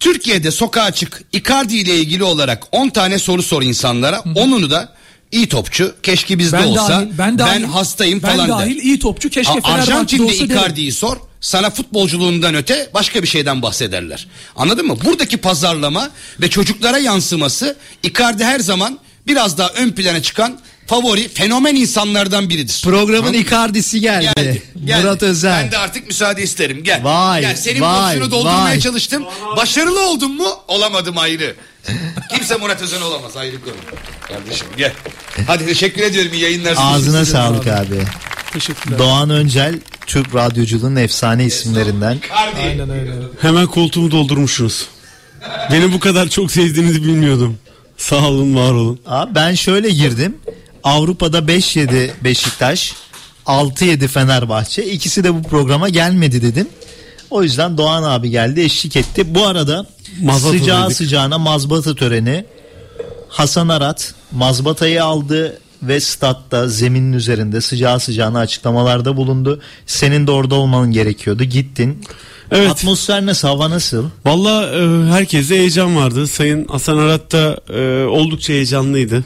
Speaker 2: Türkiye'de sokağa çık Icardi ile ilgili olarak 10 tane soru sor insanlara. Onunu da iyi topçu. Keşke bizde
Speaker 10: Ben
Speaker 2: olsa.
Speaker 10: dahil, ben dahil,
Speaker 2: hastayım
Speaker 10: ben
Speaker 2: falan
Speaker 10: dahil
Speaker 2: der.
Speaker 10: iyi topçu keşke
Speaker 2: A-
Speaker 10: Fenerbahçe'de
Speaker 2: Arjantin'de
Speaker 10: olsa derim.
Speaker 2: Icardi'yi sor. Sana futbolculuğundan öte başka bir şeyden bahsederler. Anladın mı? Buradaki pazarlama ve çocuklara yansıması Icardi her zaman biraz daha ön plana çıkan favori fenomen insanlardan biridir.
Speaker 4: Programın
Speaker 2: Anladın?
Speaker 4: Icardi'si geldi.
Speaker 2: Geldi, geldi.
Speaker 4: Murat Özen.
Speaker 2: Ben de artık müsaade isterim. Gel.
Speaker 4: Vay,
Speaker 2: Gel. Senin
Speaker 4: vay,
Speaker 2: boşluğunu doldurmaya
Speaker 4: vay.
Speaker 2: çalıştım. Başarılı oldum mu? Olamadım ayrı. Kimse Murat Özen olamaz ayrı konu. Kardeşim gel. Hadi teşekkür ediyorum. İyi yayınlar.
Speaker 4: Ağzına sağlık abi.
Speaker 10: Teşekkürler.
Speaker 4: Doğan Öncel Türk radyoculuğun efsane isimlerinden.
Speaker 10: Aynen öyle.
Speaker 8: Hemen koltuğumu doldurmuşsunuz. Beni bu kadar çok sevdiğinizi bilmiyordum. Sağ olun, var olun.
Speaker 4: Abi ben şöyle girdim. Avrupa'da 5-7 Beşiktaş, 6-7 Fenerbahçe. İkisi de bu programa gelmedi dedim. O yüzden Doğan abi geldi eşlik etti. Bu arada
Speaker 8: Mazbata'daydık.
Speaker 4: sıcağı sıcağına mazbata töreni Hasan Arat mazbatayı aldı ve statta zeminin üzerinde sıcağı sıcağına açıklamalarda bulundu. Senin de orada olman gerekiyordu. Gittin.
Speaker 8: Evet.
Speaker 4: Atmosfer nasıl? Hava nasıl?
Speaker 8: Valla e, herkeste heyecan vardı. Sayın Hasan Arat da e, oldukça heyecanlıydı.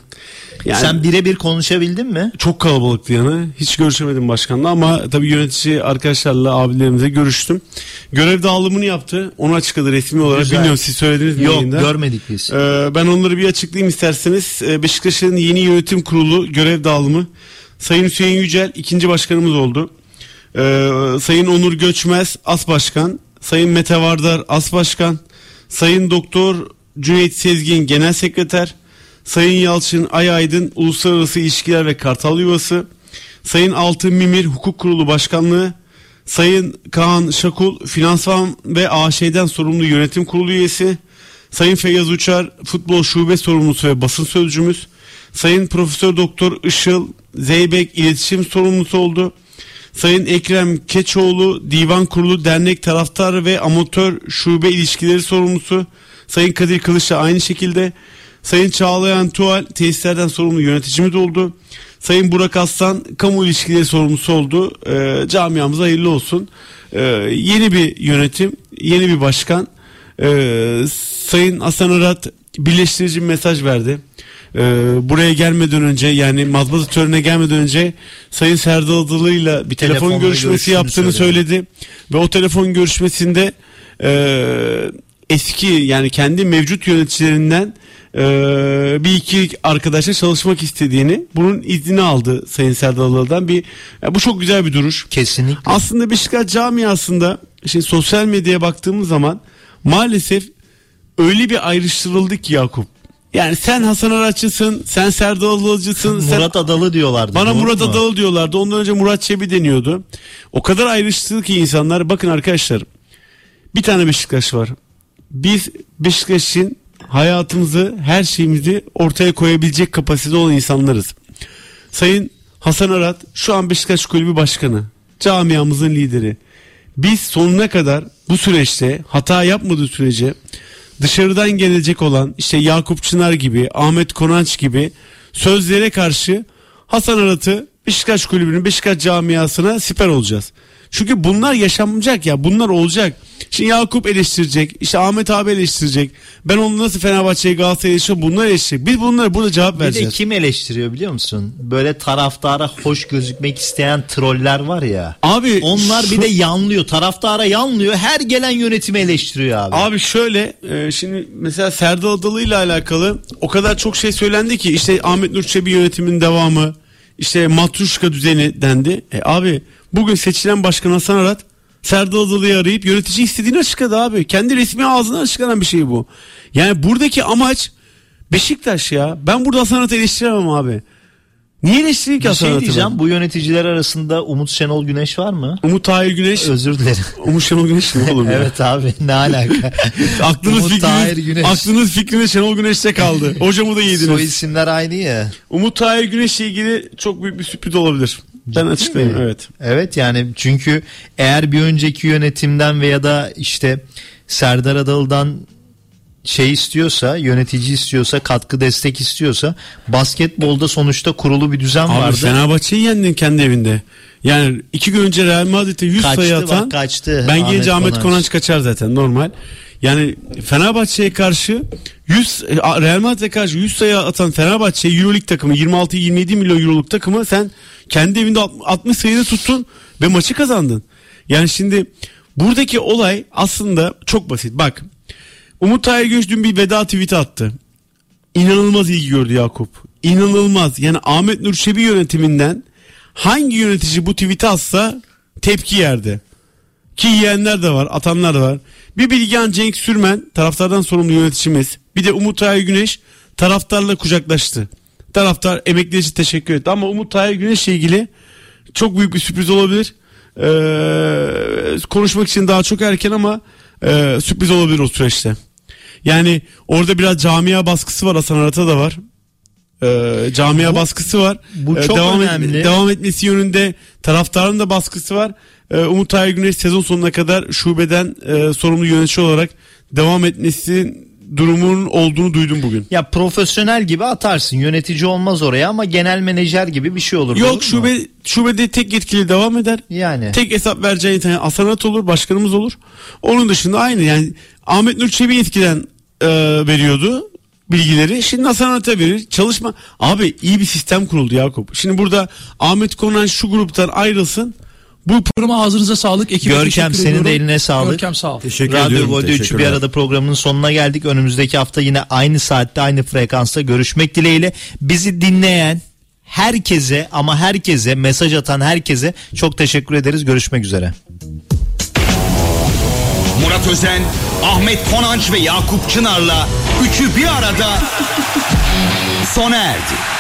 Speaker 8: Yani
Speaker 4: Sen birebir konuşabildin mi?
Speaker 8: çok kalabalıktı yani. Hiç görüşemedim başkanla ama tabii yönetici arkadaşlarla abilerimize görüştüm. Görev dağılımını yaptı. Onu açıkladı resmi olarak.
Speaker 4: Güzel.
Speaker 8: Bilmiyorum siz söylediniz mi
Speaker 4: Yok
Speaker 8: yayında?
Speaker 4: görmedik biz.
Speaker 8: Ee, ben onları bir açıklayayım isterseniz. Ee, Beşiktaş'ın yeni yönetim kurulu görev dağılımı. Sayın Hüseyin Yücel ikinci başkanımız oldu. Ee, Sayın Onur Göçmez as başkan. Sayın Mete Vardar as başkan. Sayın Doktor Cüneyt Sezgin genel sekreter. Sayın Yalçın Ayaydın Uluslararası İlişkiler ve Kartal Yuvası. Sayın Altın Mimir Hukuk Kurulu Başkanlığı. Sayın Kaan Şakul Finansman ve AŞ'den sorumlu yönetim kurulu üyesi. Sayın Feyyaz Uçar Futbol Şube Sorumlusu ve basın sözcümüz. Sayın Profesör Doktor Işıl Zeybek iletişim sorumlusu oldu. Sayın Ekrem Keçoğlu Divan Kurulu Dernek Taraftar ve Amatör Şube İlişkileri Sorumlusu. Sayın Kadir Kılıç aynı şekilde. Sayın Çağlayan Tuğal tesislerden sorumlu yöneticimiz oldu. Sayın Burak Aslan kamu ilişkileri sorumlusu oldu. Ee, camiamıza hayırlı olsun. Ee, yeni bir yönetim, yeni bir başkan. Ee, Sayın Hasan Arat birleştirici bir mesaj verdi. Ee, buraya gelmeden önce yani mazbata törenine gelmeden önce Sayın Serdal Adalı'yla bir telefon
Speaker 4: Telefonla
Speaker 8: görüşmesi
Speaker 4: görüştüğünü
Speaker 8: yaptığını
Speaker 4: söyledi.
Speaker 8: söyledi. Ve o telefon görüşmesinde e, eski yani kendi mevcut yöneticilerinden e, bir iki arkadaşla çalışmak istediğini bunun iznini aldı Sayın Serdal Adalı'dan bir ya bu çok güzel bir duruş.
Speaker 4: Kesinlikle.
Speaker 8: Aslında Beşiktaş camiasında şimdi sosyal medyaya baktığımız zaman maalesef öyle bir ayrıştırıldı ki Yakup. Yani sen Hasan Aratçısın, sen Serdal Adalıcısın, sen
Speaker 4: Murat Adalı diyorlardı.
Speaker 8: bana Murat
Speaker 4: mu?
Speaker 8: Adalı diyorlardı. Ondan önce Murat Çebi deniyordu. O kadar ayrıştı ki insanlar. Bakın arkadaşlar. Bir tane Beşiktaş var. Biz Beşiktaş'ın hayatımızı, her şeyimizi ortaya koyabilecek kapasitede olan insanlarız. Sayın Hasan Arat şu an Beşiktaş Kulübü Başkanı. Camiamızın lideri. Biz sonuna kadar bu süreçte hata yapmadığı sürece dışarıdan gelecek olan işte Yakup Çınar gibi, Ahmet Konanç gibi sözlere karşı Hasan Arat'ı Beşiktaş Kulübü'nün Beşiktaş camiasına siper olacağız. Çünkü bunlar yaşanmayacak ya bunlar olacak. Şimdi Yakup eleştirecek işte Ahmet abi eleştirecek. Ben onu nasıl Fenerbahçe'ye Galatasaray'a eleştiriyorum bunlar eleştirecek. Biz bunlara burada cevap
Speaker 4: Bir de
Speaker 8: vereceğiz.
Speaker 4: kim eleştiriyor biliyor musun? Böyle taraftara hoş gözükmek isteyen troller var ya.
Speaker 8: Abi
Speaker 4: Onlar
Speaker 8: şu-
Speaker 4: bir de yanlıyor. Taraftara yanlıyor. Her gelen yönetimi eleştiriyor abi.
Speaker 8: Abi şöyle e, şimdi mesela Serdal Adalı ile alakalı o kadar çok şey söylendi ki işte Ahmet Nur Çebi yönetimin devamı işte matruşka düzeni dendi. E abi bugün seçilen başkan Hasan Arat Serdal Adalı'yı arayıp yönetici istediğini açıkladı abi. Kendi resmi ağzından açıklanan bir şey bu. Yani buradaki amaç Beşiktaş ya. Ben burada Hasan Arat'ı eleştiremem abi. Niye eleştireyim ki
Speaker 4: bir şey diyeceğim.
Speaker 8: ben?
Speaker 4: Bu yöneticiler arasında Umut Şenol Güneş var mı?
Speaker 8: Umut Tahir Güneş.
Speaker 4: Özür dilerim.
Speaker 8: Umut Şenol Güneş mi oğlum ya?
Speaker 4: evet abi ne alaka?
Speaker 8: Aklınız
Speaker 4: Umut Tahir
Speaker 8: fikriniz,
Speaker 4: Güneş.
Speaker 8: aklınız fikriniz Şenol Güneş'te kaldı. Hocamı da yediniz.
Speaker 4: Soy isimler aynı ya.
Speaker 8: Umut Tahir Güneş'le ilgili çok büyük bir sürpriz olabilir. Ben açıklayayım
Speaker 4: mi?
Speaker 8: evet.
Speaker 4: Evet yani çünkü eğer bir önceki yönetimden veya da işte Serdar Adalı'dan şey istiyorsa, yönetici istiyorsa, katkı destek istiyorsa basketbolda sonuçta kurulu bir düzen
Speaker 8: Abi
Speaker 4: vardı.
Speaker 8: Fenerbahçe'yi yendin kendi evinde. Yani iki gün önce Real Madrid'e 100
Speaker 4: Kaçtı
Speaker 8: sayı
Speaker 4: bak,
Speaker 8: atan
Speaker 4: kaçtı
Speaker 8: ben
Speaker 4: Ahmet
Speaker 8: gelince Ahmet
Speaker 4: Konanç.
Speaker 8: Konanç kaçar zaten normal. Yani Fenerbahçe'ye karşı 100 e, Real Madrid'e karşı 100 sayı atan Fenerbahçe Euroleague takımı 26-27 milyon euroluk takımı sen kendi evinde 60 sayıda tuttun ve maçı kazandın. Yani şimdi buradaki olay aslında çok basit. Bak Umut Tahir Göç dün bir veda tweet'i attı. İnanılmaz ilgi gördü Yakup. İnanılmaz. Yani Ahmet Nur Çebi yönetiminden hangi yönetici bu tweet'i atsa tepki yerdi. Ki yiyenler de var, atanlar da var. Bir Bilgehan Cenk Sürmen taraftardan sorumlu yöneticimiz. Bir de Umut Tahir Güneş taraftarla kucaklaştı. Taraftar emekliler için teşekkür etti. Ama Umut Tahir Güneş'le ilgili çok büyük bir sürpriz olabilir. Ee, konuşmak için daha çok erken ama e, sürpriz olabilir o süreçte. Yani orada biraz camia baskısı var Hasan Arat'a da var. Ee, camia baskısı var.
Speaker 4: bu
Speaker 8: Ee,
Speaker 4: çok
Speaker 8: devam, et-
Speaker 4: önemli.
Speaker 8: devam etmesi yönünde taraftarın da baskısı var. Ee, Umut Tahir Güneş sezon sonuna kadar şubeden e, sorumlu yönetici olarak devam etmesi durumunun olduğunu duydum bugün.
Speaker 4: Ya profesyonel gibi atarsın. Yönetici olmaz oraya ama genel menajer gibi bir şey olur. Mu?
Speaker 8: Yok şube şubede tek yetkili devam eder.
Speaker 4: Yani.
Speaker 8: Tek hesap vereceği tane asanat olur, başkanımız olur. Onun dışında aynı yani Ahmet Nur Çebi eskiden e, veriyordu bilgileri. Şimdi asanata verir. Çalışma. Abi iyi bir sistem kuruldu Yakup. Şimdi burada Ahmet Konan şu gruptan ayrılsın. Bu
Speaker 10: programa ağzınıza sağlık. Ekibe
Speaker 4: Görkem
Speaker 10: teşekkür
Speaker 4: senin de
Speaker 10: ediyorum.
Speaker 4: eline sağlık.
Speaker 10: Görkem sağ ol.
Speaker 4: Radyo Volde 3'ü bir arada programının sonuna geldik. Önümüzdeki hafta yine aynı saatte aynı frekansta görüşmek dileğiyle. Bizi dinleyen herkese ama herkese mesaj atan herkese çok teşekkür ederiz. Görüşmek üzere.
Speaker 9: Murat Özen, Ahmet Konanç ve Yakup Çınar'la üçü bir arada sona erdi.